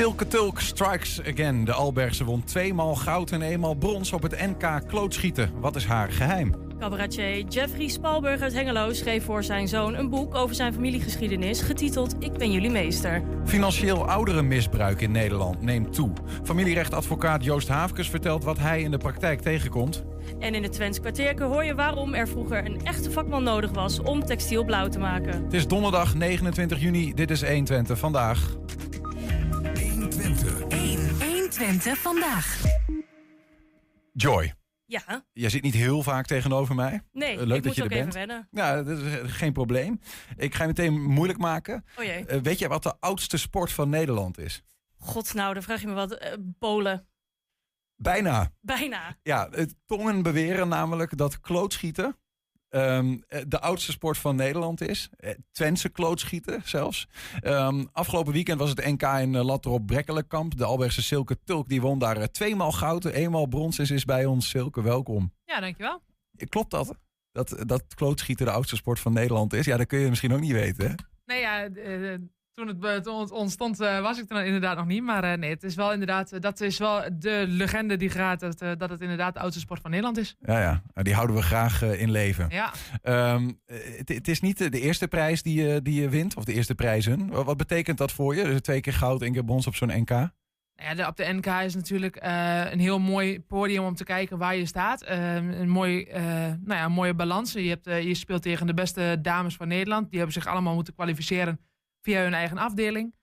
Silke Tulk strikes again. De Albergse won tweemaal goud en eenmaal brons op het NK klootschieten. Wat is haar geheim? Cabaretier Jeffrey Spalberg uit Hengelo schreef voor zijn zoon een boek over zijn familiegeschiedenis, getiteld Ik ben jullie meester. Financieel ouderenmisbruik in Nederland neemt toe. Familierechtadvocaat Joost Haafkes vertelt wat hij in de praktijk tegenkomt. En in het Twents kwartierke hoor je waarom er vroeger een echte vakman nodig was om textiel blauw te maken. Het is donderdag 29 juni. Dit is 120 vandaag. 120. 120 vandaag. Joy, Ja, jij zit niet heel vaak tegenover mij. nee, Eh, leuk ik dat moet je ook er even bent. wennen. Ja, dat is eh, geen probleem. Ik ga je meteen moeilijk maken. Oh jee. Eh, weet jij wat de oudste sport van Nederland is? God, nou, dan vraag je me wat. eh, polen. Bijna. Bijna. Ja, het tongen beweren namelijk dat klootschieten ehm, eh, de oudste sport van Nederland is. Eh, Twentse klootschieten zelfs. Ehm, afgelopen weekend was het NK in uh, Latrop Brekkelenkamp. De Albergse Silke Tulk die won daar eh, tweemaal goud, eenmaal brons. Ze is bij ons. Silke, welkom. Ja, dankjewel. Eh, Klopt dat? Dat, dat klootschieten de oudste sport van Nederland is? Ja, dat kun je misschien ook niet weten. Hè? Nee, ja, eh, toen, het, be- toen het ontstond eh, was ik er inderdaad nog niet. Maar eh, nee, het is wel inderdaad, eh, dat is wel de legende die gaat, dat, eh, dat het inderdaad de oudste sport van Nederland is. Ja, ja. Nou, Die houden we graag eh, in leven. Ja, Ehm, eh, het, het is niet de, eerste prijs die je, die je wint, of de eerste prijzen. Wat, betekent dat voor je? Dus twee keer goud, één keer brons op zo'n NK? Nou ja de, op de NK is natuurlijk eh, een heel mooi podium om te kijken waar je staat. Eh, een, mooi, eh, nou ja, een mooie balans. Je, hebt, eh, je speelt tegen de beste dames van Nederland. Die hebben zich allemaal moeten kwalificeren via hun eigen afdeling.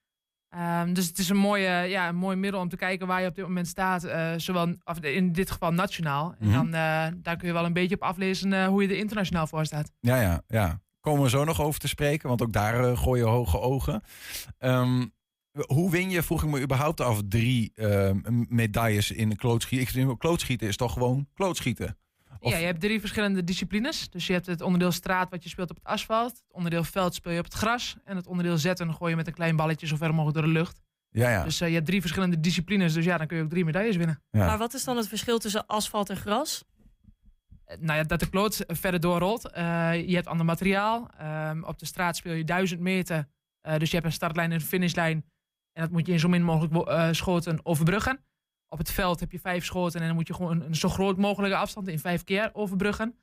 Ehm, dus het is een, mooie, ja, een mooi middel om te kijken waar je op dit moment staat. eh, zowel of in dit geval nationaal. En Mhm. dan eh, daar kun je wel een beetje op aflezen eh, hoe je er internationaal voor staat. Ja, ja, ja. Komen we zo nog over te spreken, want ook daar gooi je hoge ogen. Ehm, hoe win je, vroeg ik me überhaupt af, drie ehm, medailles in klootschieten? Ik vind, klootschieten is toch gewoon klootschieten? Of- Ja, je hebt drie verschillende disciplines. Dus je hebt het onderdeel straat wat je speelt op het asfalt. Het onderdeel veld speel je op het gras. En het onderdeel zetten gooi je met een klein balletje zo ver mogelijk door de lucht. Ja, ja. Dus eh, je hebt drie verschillende disciplines. Dus ja, dan kun je ook drie medailles winnen. ja. Maar wat is dan het verschil tussen asfalt en gras? Eh, nou ja, dat de kloot verder doorrolt. Eh, je hebt ander materiaal. Ehm, op de straat speel je duizend meter. Eh, dus je hebt een startlijn en een finishlijn. En dat moet je in zo min mogelijk eh, schoten overbruggen. Op het veld heb je vijf schoten. En dan moet je gewoon een zo groot mogelijke afstand in vijf keer overbruggen.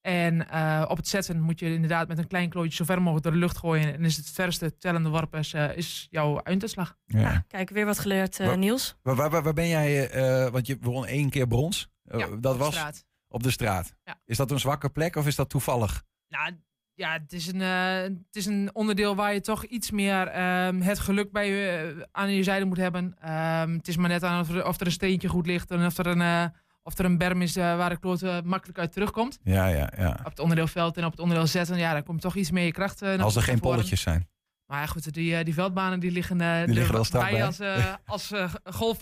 En eh, op het zetten moet je inderdaad met een klein klootje zo ver mogelijk door de lucht gooien. En is het verste tellende worp is, eh, is jouw uitslag. ja. Kijk, weer wat geleerd, eh, Wat- Niels. Waar, waar, waar ben jij, eh, want je won één keer brons. Ja, dat op de was straat. op de straat. Ja. Is dat een zwakke plek of is dat toevallig? Nou, ja, het is een, eh, het is een onderdeel waar je toch iets meer ehm, het geluk bij je, eh, aan je zijde moet hebben. Ehm, het is maar net aan of er, of er een steentje goed ligt en of er een, eh, of er een berm is waar de kloot makkelijk uit terugkomt. Ja, ja, ja. Op het onderdeel veld en op het onderdeel zetten, ja, dan komt toch iets meer je kracht Als er geen polletjes zijn. Maar ja, goed, die, die veldbanen die liggen, Die liggen er al bij bij. als, als golf,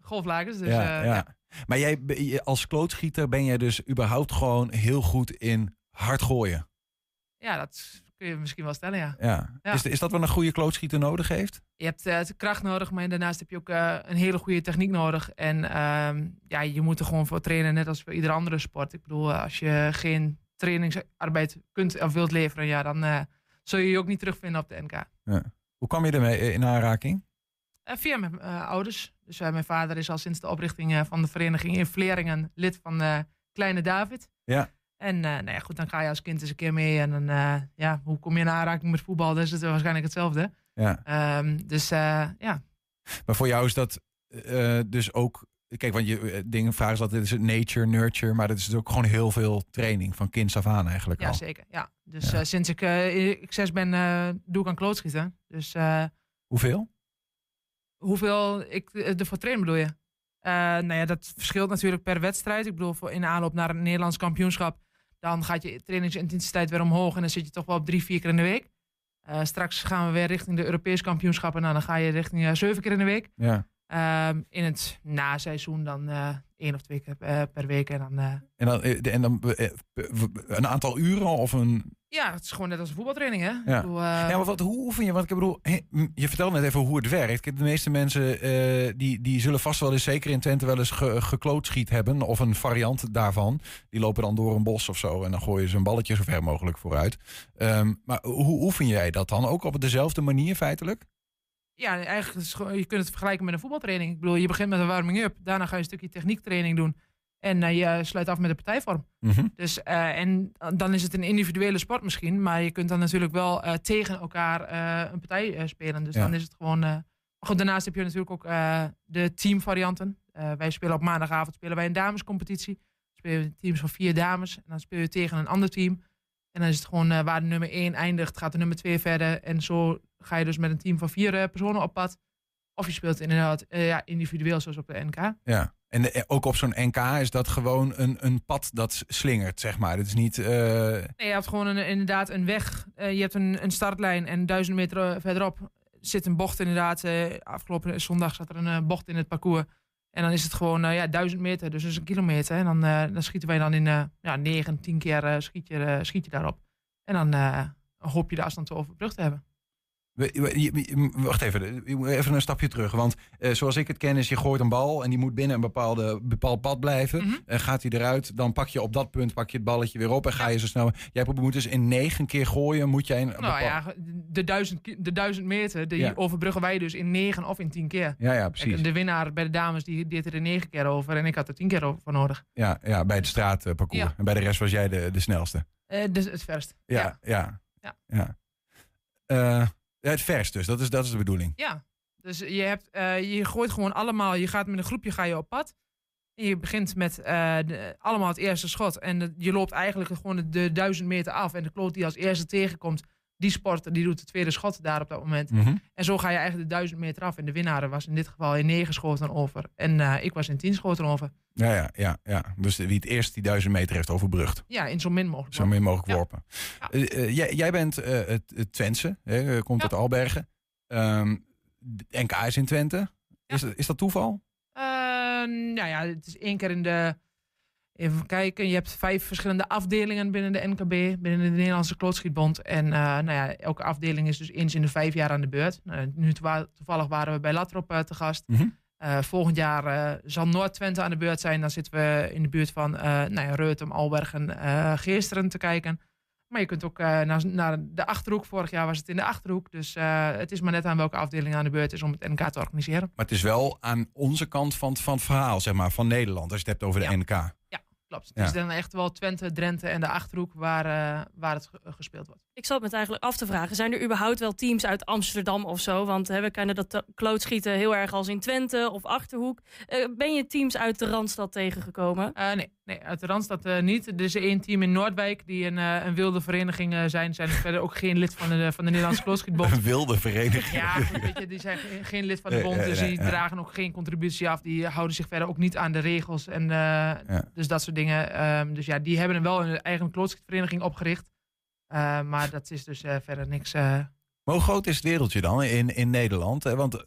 golflakens. Dus, ja, ja. Maar jij, als klootschieter ben jij dus überhaupt gewoon heel goed in hard gooien. Ja, dat kun je misschien wel stellen, ja. Ja. Ja. Is, is dat wat een goede klootschieter nodig heeft? Je hebt eh, kracht nodig, maar daarnaast heb je ook eh, een hele goede techniek nodig. En ehm, ja, je moet er gewoon voor trainen, net als bij iedere andere sport. Ik bedoel, eh, als je geen trainingsarbeid kunt of wilt leveren, ja, dan zul je je ook niet terugvinden op de NK. Hoe kwam je ermee in aanraking? Via mijn ouders. Dus mijn vader is al sinds de oprichting van de vereniging in Vleringen lid van Kleine David. Ja. En eh, nou ja, goed, dan ga je als kind eens een keer mee. En dan, eh, ja, hoe kom je in aanraking met voetbal? Dat is het waarschijnlijk hetzelfde. Ja. Ehm, dus eh, ja, Maar voor jou is dat dus ook... Kijk, want je dingen vragen is altijd, is het nature, nurture? Maar dat is dus ook gewoon heel veel training, van kinds af aan eigenlijk Ja, al. zeker. Ja. Dus Ja. sinds ik, ik zes ben, doe ik aan klootschieten. Dus Hoeveel? hoeveel ik ervoor train bedoel je? Nou ja, dat verschilt natuurlijk per wedstrijd. Ik bedoel, voor in aanloop naar een Nederlands kampioenschap... dan gaat je trainingsintensiteit weer omhoog... en dan zit je toch wel op drie, vier keer in de week. Eh, straks gaan we weer richting de Europese kampioenschappen... nou, dan ga je richting eh, zeven keer in de week. Ja. Ehm, in het naseizoen dan eh één of twee keer eh, per week. En dan, eh, En dan, eh, en dan een aantal uren of een... ja, het is gewoon net als een voetbaltraining, hè? Ja. Ik bedoel, Ja, maar wat, hoe oefen je? Want ik bedoel, je vertelde net even hoe het werkt. De meeste mensen die, die zullen vast wel eens, zeker in Twente, wel eens ge, geklootschiet hebben. Of een variant daarvan. Die lopen dan door een bos of zo. En dan gooien ze een balletje zo ver mogelijk vooruit. Ehm, maar hoe oefen jij dat dan? Ook op dezelfde manier feitelijk? Ja, eigenlijk is je kunt het vergelijken met een voetbaltraining. Ik bedoel, je begint met een warming-up. Daarna ga je een stukje techniektraining doen. En eh, je sluit af met de partijvorm. Mhm. Dus, eh, en dan is het een individuele sport misschien. Maar je kunt dan natuurlijk wel eh, tegen elkaar een partij spelen. Dus Ja. dan is het gewoon... goed, daarnaast heb je natuurlijk ook de teamvarianten. Wij spelen op maandagavond spelen wij een damescompetitie. Dan spelen we teams van vier dames. En dan speel je tegen een ander team. En dan is het gewoon waar de nummer 1 eindigt, gaat de nummer 2 verder. En zo ga je dus met een team van vier eh, personen op pad. Of je speelt inderdaad eh, ja, individueel, zoals op de NK. Ja. En de- ook op zo'n NK is dat gewoon een, een pad dat slingert, zeg maar. Het is niet... eh, Nee, je hebt gewoon een, inderdaad een weg. Eh, je hebt een, een startlijn en duizend meter eh, verderop zit een bocht inderdaad. Eh, afgelopen zondag zat er een eh, bocht in het parcours. En dan is het gewoon eh, ja, duizend meter, dus dat is een kilometer. En dan, eh, dan schieten wij dan in eh ja, negen, tien keer eh, schiet, je, eh, schiet je daarop. En dan eh, hoop je de afstand te overbrugd te hebben. Wacht even, even een stapje terug. Want eh, zoals ik het ken is, je gooit een bal en die moet binnen een bepaalde, bepaald pad blijven. En gaat hij eruit, dan pak je op dat punt pak je het balletje weer op en ga je zo snel... Jij moet dus in negen keer gooien, moet jij een Nou bepaal- ja, de duizend, de duizend meter, die Ja. overbruggen wij dus in negen of in tien keer. Ja, ja, precies. de winnaar bij de dames die deed er in negen keer over en ik had er tien keer over nodig. Ja, ja, bij het straatparcours. Ja. En bij de rest was jij de, de snelste. Eh, dus het verst. Ja, ja. Ja. ja. Het vers dus, dat is, dat is de bedoeling. Ja, dus je, hebt, eh, je gooit gewoon allemaal, je gaat met een groepje ga je op pad. En je begint met eh, allemaal het eerste schot. En je loopt eigenlijk gewoon de, de duizend meter af. En de kloot die als eerste tegenkomt, die sporter, die doet het tweede schot daar op dat moment. Mhm. En zo ga je eigenlijk de duizend meter af. En de winnaar was in dit geval in negen schoten over. En eh, ik was in tien schoten over. Ja, ja, ja, ja. Dus wie het eerst die duizend meter heeft overbrugd. Ja, in zo min mogelijk. Zo min mogelijk worpen. Ja. Eh, eh, jij, jij bent eh, het, Twentse, hè, komt Ja. uit Albergen. Ehm, de NK is in Twente. Is, dat- is dat toeval? Eh, nou ja, het is één keer in de. Even kijken, je hebt vijf verschillende afdelingen binnen de NKB, binnen de Nederlandse Klootschietbond. En eh, nou ja, elke afdeling is dus eens in de vijf jaar aan de beurt. Nou, nu toevallig waren we bij Latrop eh, te gast. Mhm. Eh, volgend jaar zal Noord-Twente aan de beurt zijn. Dan zitten we in de buurt van nou ja, Reutem, Albergen, Geesteren te kijken. Maar je kunt ook naar, naar de Achterhoek. Vorig jaar was het in de Achterhoek. Dus het is maar net aan welke afdeling aan de beurt is om het NK te organiseren. Maar het is wel aan onze kant van, het- van het verhaal, zeg maar, van Nederland. Als je het hebt over de Ja. NK. Klopt. Het Ja. is dan echt wel Twente, Drenthe en de Achterhoek waar, eh, waar het ge- gespeeld wordt. Ik zat me eigenlijk af te vragen. Zijn er überhaupt wel teams uit Amsterdam of zo? Want hè, we kennen dat te- klootschieten heel erg als in Twente of Achterhoek. Eh, ben je teams uit de Randstad tegengekomen? Eh, nee, nee, uit de Randstad eh, niet. Er is één team in Noordwijk die een, eh, een wilde vereniging zijn. Zijn verder ook geen lid van de, van de Nederlandse Klootschietbond. Een wilde vereniging. Ja, goed, weet je, die zijn geen, geen lid van de bond, dus die dragen ook geen contributie af. Die houden zich verder ook niet aan de regels en eh, dus dat soort dingen. Ehm, dus ja, die hebben wel een eigen klootschietvereniging opgericht. Eh, maar dat is dus eh, verder niks. eh, Maar hoe groot is het wereldje dan in, in Nederland? hè? Want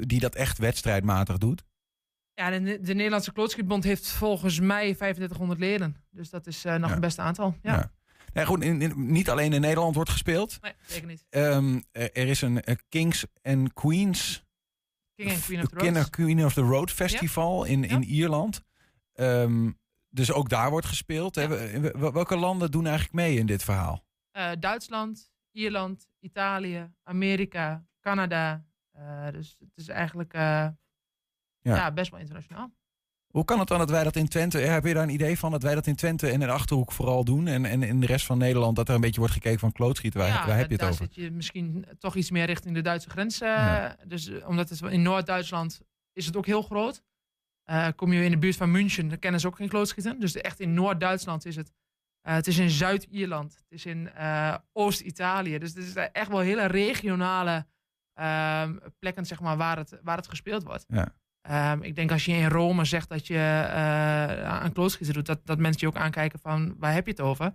die dat echt wedstrijdmatig doet. Ja, de, de Nederlandse Klootschietbond heeft volgens mij 3500 leden. Dus dat is eh, nog Ja. een beste aantal. Ja, Ja. Nee, goed, in, in- niet alleen in Nederland wordt gespeeld. Nee, zeker niet. Ehm, er er is een Kings and Queens King and Queen of the and Queen of the Road Festival in, in Ierland. Ehm, dus ook daar wordt gespeeld. hè. Welke landen doen eigenlijk mee in dit verhaal? Eh, Duitsland, Ierland, Italië, Amerika, Canada. Eh, dus het is eigenlijk eh, ja. best wel internationaal. Hoe kan het dan dat wij dat in Twente... ja, heb je daar een idee van dat wij dat in Twente en in de Achterhoek vooral doen... en, en in de rest van Nederland dat er een beetje wordt gekeken van klootschieten? Waar, ja, waar heb je het daar over? zit je misschien toch iets meer richting de Duitse grens. Ja. Dus omdat het in Noord-Duitsland is het ook heel groot. Kom je in de buurt van München, dan kennen ze ook geen klootschieten. Dus echt in Noord-Duitsland is het. Eh, het is in Zuid-Ierland. Het is in eh, Oost-Italië. Dus het is echt wel hele regionale ehm, plekken zeg maar, waar, het, waar het gespeeld wordt. Ja. Ehm, ik denk als je in Rome zegt dat je eh, aan klootschieten doet, dat, dat mensen je ook aankijken van waar heb je het over?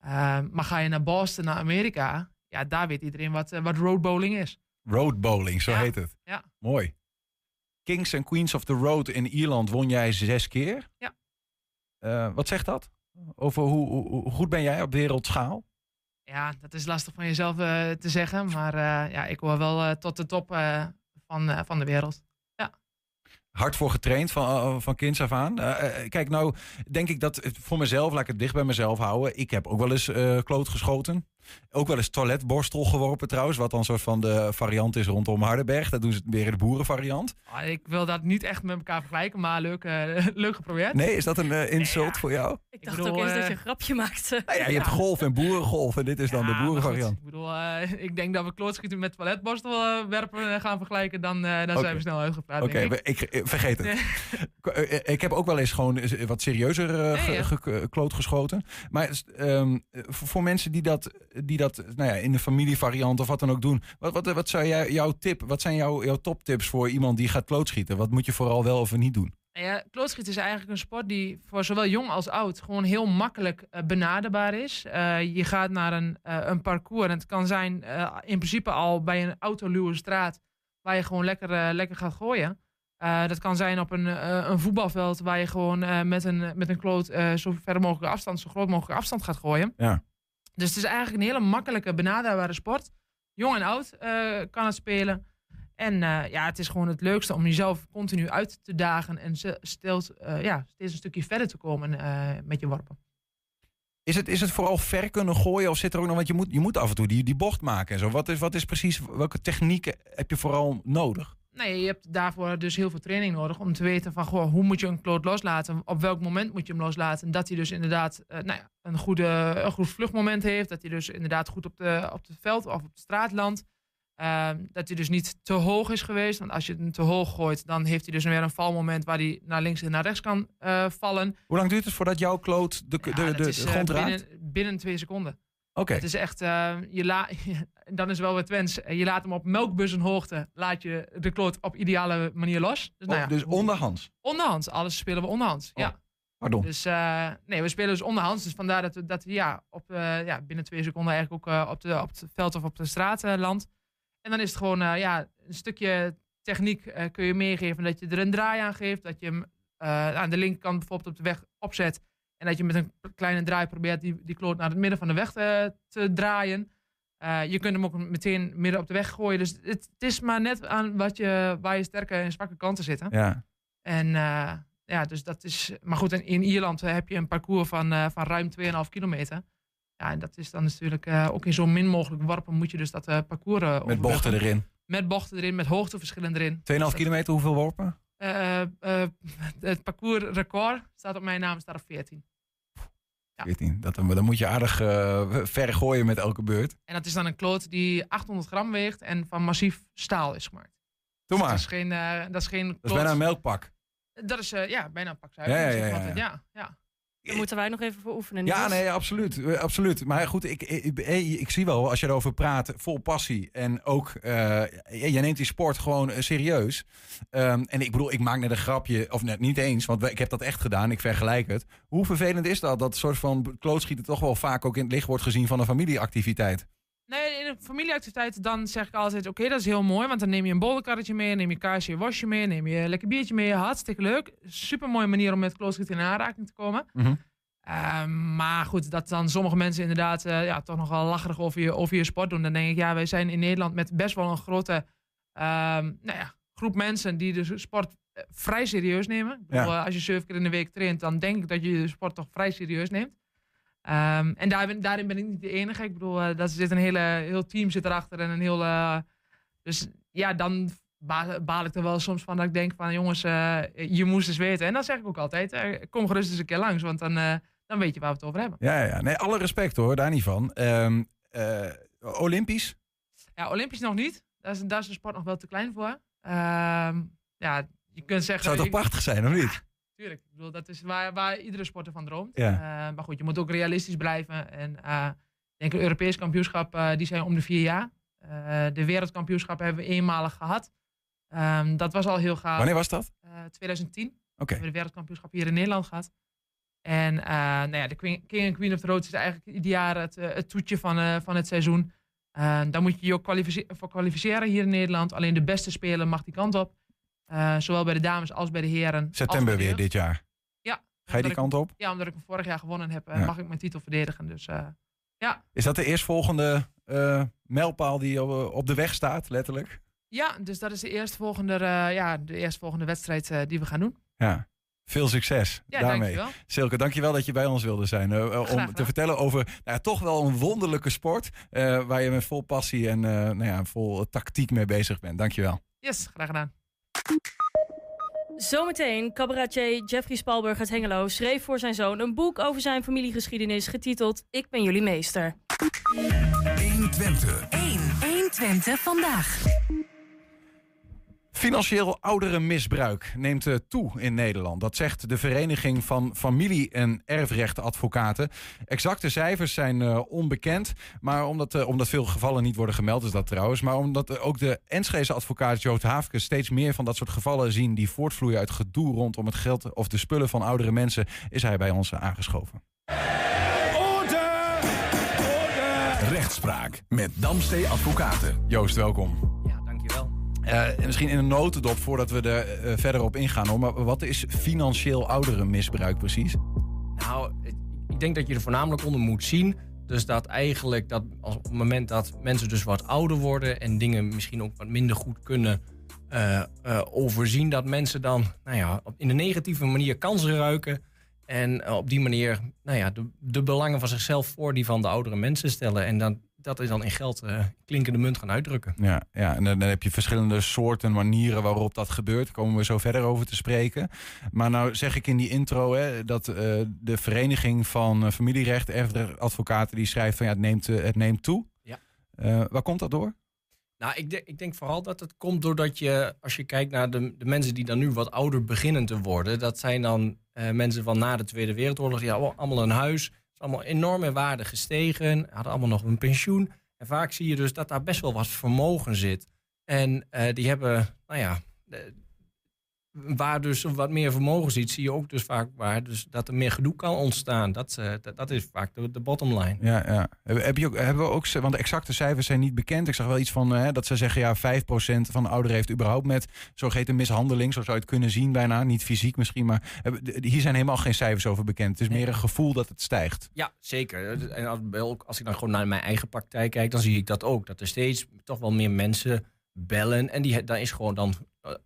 Ehm, maar ga je naar Boston, naar Amerika, ja, daar weet iedereen wat, eh, wat road bowling is. Road bowling, zo Ja. heet het. Ja. Mooi. Kings and Queens of the Road in Ierland won jij zes keer. Ja. Eh, wat zegt dat? Over hoe, goed ben jij op wereldschaal? Ja, dat is lastig van jezelf eh, te zeggen, maar eh, ja, ik hoor wel eh, tot de top van, van de wereld. hard voor getraind van, van kinds af aan. Kijk, nou denk ik dat voor mezelf, laat ik het dicht bij mezelf houden. Ik heb ook wel eens kloot geschoten. Ook wel eens toiletborstel geworpen trouwens. Wat dan een soort van de variant is rondom Hardenberg. Dat doen ze weer in de boerenvariant. Ah, ik wil dat niet echt met elkaar vergelijken, maar leuk, eh, leuk geprobeerd. Nee, is dat een eh, insult ja. voor jou? Ik dacht bedoel, ook eens dat eh, je een grapje maakte. Nou ja, je hebt golf en boerengolf. En dit is dan Ja, de boerenvariant. Ik bedoel, ik denk dat we klootschieten met toiletborstel werpen gaan vergelijken, dan, eh, dan zijn we snel uitgepraat. Oké, ik. ik, vergeet het. Nee. Ik, heb ook wel eens gewoon wat serieuzer Nee, geschoten. Maar ehm, eh, voor voor mensen die dat, die dat nou ja, in de familievariant of wat dan ook doen. Wat, wat, wat, zou jij, jouw tip, wat zijn jouw, jouw toptips voor iemand die gaat klootschieten? Wat moet je vooral wel of niet doen? Nou Ja, klootschieten is eigenlijk een sport die voor zowel jong als oud gewoon heel makkelijk eh, benaderbaar is. Eh, je gaat naar een, eh, een parcours en het kan zijn in principe al bij een autoluwe straat waar je gewoon lekker, lekker gaat gooien. Dat kan zijn op een, een voetbalveld waar je gewoon met, een, met een kloot zo ver mogelijk afstand, zo groot mogelijk afstand gaat gooien. Ja. Dus het is eigenlijk een hele makkelijke benaderbare sport. Jong en oud eh, kan het spelen. En eh, ja, het is gewoon het leukste om jezelf continu uit te dagen en steeds, eh, ja, steeds een stukje verder te komen met je worpen. Is het, is het vooral ver kunnen gooien of zit er ook nog, want je moet, je moet af en toe die, die bocht maken en zo. Wat is, wat is precies, welke technieken heb je vooral nodig? Nee, je hebt daarvoor dus heel veel training nodig om te weten van goh, hoe moet je een kloot loslaten? Op welk moment moet je hem loslaten? Dat hij dus inderdaad eh, nou ja, een, goede, een goed vluchtmoment heeft. Dat hij dus inderdaad goed op, de, op het veld of op de straat landt. Ehm, dat hij dus niet te hoog is geweest. Want als je hem te hoog gooit, dan heeft hij dus weer een valmoment waar hij naar links en naar rechts kan eh, vallen. Hoe lang duurt het voordat jouw kloot de, de, Ja, de, dat de, is, eh, grond raakt? binnen, binnen twee seconden. Oké, Het is echt, je la dan is wel weer wens. Je laat hem op melkbussenhoogte, laat je de kloot op ideale manier los. Dus, nou ja, Oh, dus onderhands. onderhands. Alles spelen we onderhands. Oh. Ja. Pardon. Dus eh, nee, we spelen dus onderhands. Dus vandaar dat we, dat we ja, op, eh, ja, binnen twee seconden eigenlijk ook eh, op, de, op het veld of op de straat eh, landt. En dan is het gewoon eh, ja, een stukje techniek eh, kun je meegeven. Dat je er een draai aan geeft. Dat je hem eh, aan de linkerkant bijvoorbeeld op de weg opzet. En dat je met een kleine draai probeert die, die kloot naar het midden van de weg te, te draaien. Eh, je kunt hem ook meteen midden op de weg gooien. Dus het, het is maar net aan wat je, waar je sterke en zwakke kanten zitten. Ja. En eh, ja, dus dat is. Maar goed, in, in Ierland heb je een parcours van, eh, van ruim 2,5 kilometer. Ja, en dat is dan natuurlijk eh, ook in zo min mogelijk worpen moet je dus dat eh, parcours eh, Met overbruggen. bochten erin. 2,5 Met bochten erin, met hoogteverschillen erin. Dus kilometer, hoeveel worpen? eh, eh, het parcoursrecord staat op mijn naam, staat op 14. Ja. 14. Dat, dan moet je aardig eh, ver gooien met elke beurt. En dat is dan een kloot die 800 gram weegt en van massief staal is gemaakt. Doe Dat maar. is geen, eh, dat is geen Dat is kloot- bijna een melkpak. Dat is eh, ja, bijna een pak Ja, ja, suiker. ja, zeg ja, maar. ja. ja, ja. Daar moeten wij nog even voor oefenen. Ja, nee, absoluut. Eh, absoluut. Maar goed, ik, ik, ik, zie wel, als je erover praat, vol passie. En ook, eh jij neemt die sport gewoon eh, serieus. Ehm, en ik bedoel, ik maak net een grapje, of net niet eens, want ik heb dat echt gedaan. Ik vergelijk het. Hoe vervelend is dat, dat soort van klootschieten toch wel vaak ook in het licht wordt gezien van een familieactiviteit? Nee, in een familieactiviteit dan zeg ik altijd, oké, dat is heel mooi. Want dan neem je een bollenkarretje mee, neem je kaarsje, wasje mee, neem je een lekker biertje mee. Hartstikke leuk. Super mooie manier om met klootschieten in aanraking te komen. Mhm. Ehm, maar goed, dat dan sommige mensen inderdaad eh, ja, toch nog wel lacherig over je, over je sport doen. Dan denk ik, ja, wij zijn in Nederland met best wel een grote ehm, nou ja, groep mensen die de sport eh, vrij serieus nemen. Bedoel, eh, als je zeven keer in de week traint, dan denk ik dat je de sport toch vrij serieus neemt. Ehm, en daar ben- daarin ben ik niet de enige. Ik bedoel, eh dat zit een hele, heel team zit erachter en een heel. eh, dus ja, dan ba- baal ik er wel soms van dat ik denk van jongens, eh, je moest eens weten. En dat zeg ik ook altijd. kom gerust eens een keer langs, want dan, dan weet je waar we het over hebben. Ja, ja, nee, alle respect hoor, daar niet van. Ehm, eh, Olympisch? Ja, Olympisch nog niet. Daar is, daar is de sport nog wel te klein voor. Ehm, ja, je kunt zeggen. Zou toch ik- prachtig zijn, of niet? Tuurlijk. Ik bedoel, dat is waar, waar iedere sporter van droomt. Ja. Eh, maar goed, je moet ook realistisch blijven. En ik denk een Europees kampioenschap, eh, die zijn om de vier jaar. De wereldkampioenschappen hebben we eenmalig gehad. Ehm, dat was al heel gaaf. Wanneer was dat? Eh, 2010 Oké. hebben we de wereldkampioenschap hier in Nederland gehad. En nou ja, de Queen- King Queen of the Road is eigenlijk ieder jaar het, het toetje van, van het seizoen. Eh, daar moet je je ook kwalifice- voor kwalificeren hier in Nederland. Alleen de beste speler mag die kant op. Eh, zowel bij de dames als bij de heren. September weer dit jaar. Ja. Ga je die ik- kant op? Ja, omdat ik hem vorig jaar gewonnen heb, eh, Ja. mag ik mijn titel verdedigen. Dus eh, Is dat de eerstvolgende eh mijlpaal die op, op de weg staat, letterlijk? ja, dus dat is de eerstvolgende, ja, de eerstvolgende wedstrijd die we gaan doen. Ja. Veel succes Ja, daarmee. dankjewel. Silke, dankjewel dat je bij ons wilde zijn. om gedaan. te vertellen over nou ja, toch wel een wonderlijke sport. waar je met vol passie en nou ja, vol tactiek mee bezig bent. Dankjewel. Yes, graag gedaan. Zometeen, cabaretier Jeffrey Spalberg uit Hengelo schreef voor zijn zoon een boek over zijn familiegeschiedenis getiteld Ik ben jullie meester. 120. 1. 120 vandaag. Financieel ouderenmisbruik neemt eh, toe in Nederland. Dat zegt de Vereniging van Familie- en Erfrechtadvocaten. Exacte cijfers zijn eh, onbekend. Maar omdat, eh, omdat veel gevallen niet worden gemeld, is dat trouwens. Maar omdat ook de Enschese advocaat Joot Haafke steeds meer van dat soort gevallen zien die voortvloeien uit gedoe rondom het geld of de spullen van oudere mensen, is hij bij ons aangeschoven. Rechtspraak met Damstee Advocaten. Joost, welkom. En misschien in een notendop voordat we er eh, verder op ingaan. Hoor. Maar wat is financieel ouderenmisbruik precies? Nou, ik- denk dat je er voornamelijk onder moet zien. Dus dat eigenlijk dat op het moment dat mensen dus wat ouder worden en dingen misschien ook wat minder goed kunnen eh, overzien, dat mensen dan nou ja, in een negatieve manier kansen ruiken. En op die manier nou ja, de, de belangen van zichzelf voor die van de oudere mensen stellen. En dan, dat is dan in geld eh, klinkende munt gaan uitdrukken. Ja, ja en dan, dan heb je verschillende soorten manieren waarop dat gebeurt. Daar komen we zo verder over te spreken. Maar nou zeg ik in die intro hè, dat eh, de Vereniging van eh, Familierecht, Erfadvocaten, die schrijft van ja, het neemt, het neemt toe. Ja. Waar komt dat door? Nou, ik, denk- ik denk vooral dat het komt doordat je, als je kijkt naar de, de mensen die dan nu wat ouder beginnen te worden, dat zijn dan mensen van na de Tweede Wereldoorlog, die hadden allemaal een huis, allemaal enorm in waarde gestegen, hadden allemaal nog een pensioen. En vaak zie je dus dat daar best wel wat vermogen zit. En eh, die hebben, nou ja, eh, waar dus wat meer vermogen ziet, zie je ook dus vaak waar dus dat er meer gedoe kan ontstaan. Dat, eh, dat, dat is vaak de, de bottom line. Ja, ja. Heb, je ook, hebben we ook, want de exacte cijfers zijn niet bekend. Ik zag wel iets van eh, dat ze zeggen ja, 5% van de ouderen heeft überhaupt met zogeheten mishandeling. Zo zou je het kunnen zien bijna. Niet fysiek misschien, maar de- hier zijn helemaal geen cijfers over bekend. Het is meer een gevoel dat het stijgt. Ja, zeker. En als, ik dan gewoon naar mijn eigen praktijk kijk, dan zie ik dat ook. Dat er steeds toch wel meer mensen bellen. En die, daar is gewoon dan eh,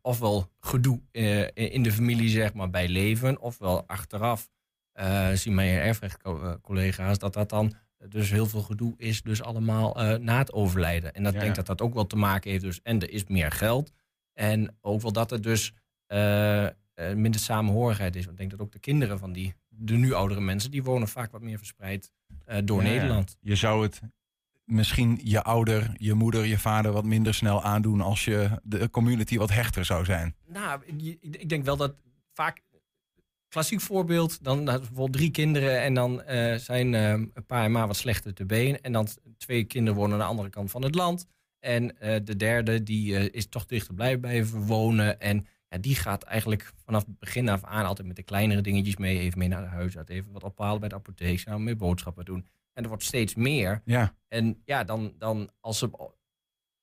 ofwel gedoe eh, in de familie, zeg maar, bij leven. Ofwel achteraf eh, zien mijn erfrechtcollega's dat dat dan dus heel veel gedoe is. Dus allemaal eh, na het overlijden. En dat Ja, denk dat dat ook wel te maken heeft. Dus, en er is meer geld. En ook wel dat er dus eh, eh, minder samenhorigheid is. Want ik denk dat ook de kinderen van die, de nu oudere mensen, die wonen vaak wat meer verspreid eh, door ja. Nederland. Je zou het misschien je ouder, je moeder, je vader wat minder snel aandoen als je de community wat hechter zou zijn. Nou, ik, denk wel dat vaak. Klassiek voorbeeld, dan bijvoorbeeld drie kinderen en dan eh, zijn eh, een paar en maar wat slechter te been. En dan twee kinderen wonen aan de andere kant van het land. En eh, de derde die eh, is toch dichter blijven blijven wonen. En ja, die gaat eigenlijk vanaf het begin af aan altijd met de kleinere dingetjes mee. Even mee naar de huisarts, even wat ophalen bij de apotheek, samen mee boodschappen doen. En er wordt steeds meer. Ja, En ja, dan, dan als ze,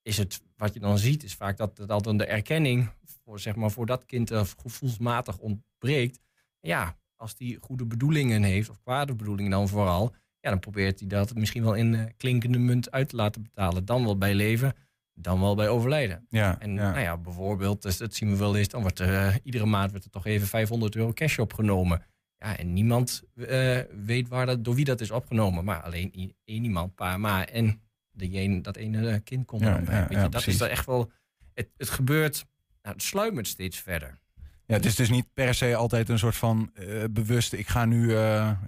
is het wat je dan ziet, is vaak dat, dat dan de erkenning voor, zeg maar, voor dat kind eh, gevoelsmatig ontbreekt. Ja, als die goede bedoelingen heeft, of kwade bedoelingen dan vooral, ja, dan probeert hij dat misschien wel in eh, klinkende munt uit te laten betalen. Dan wel bij leven, dan wel bij overlijden. ja, En ja. nou ja, bijvoorbeeld, dus dat zien we wel eens, dan wordt er eh, iedere maand wordt er toch even 500 euro cash opgenomen. Ja, en niemand eh, weet waar dat, door wie dat is opgenomen. Maar alleen één iemand, pa, ma en de een, dat ene eh, kind komt Ja, dan bij. ja, Weet je, ja, dat precies. is er echt wel... Het, het gebeurt, nou, het sluimert steeds verder. ja, het is dus niet per se altijd een soort van eh, bewust, ik ga nu,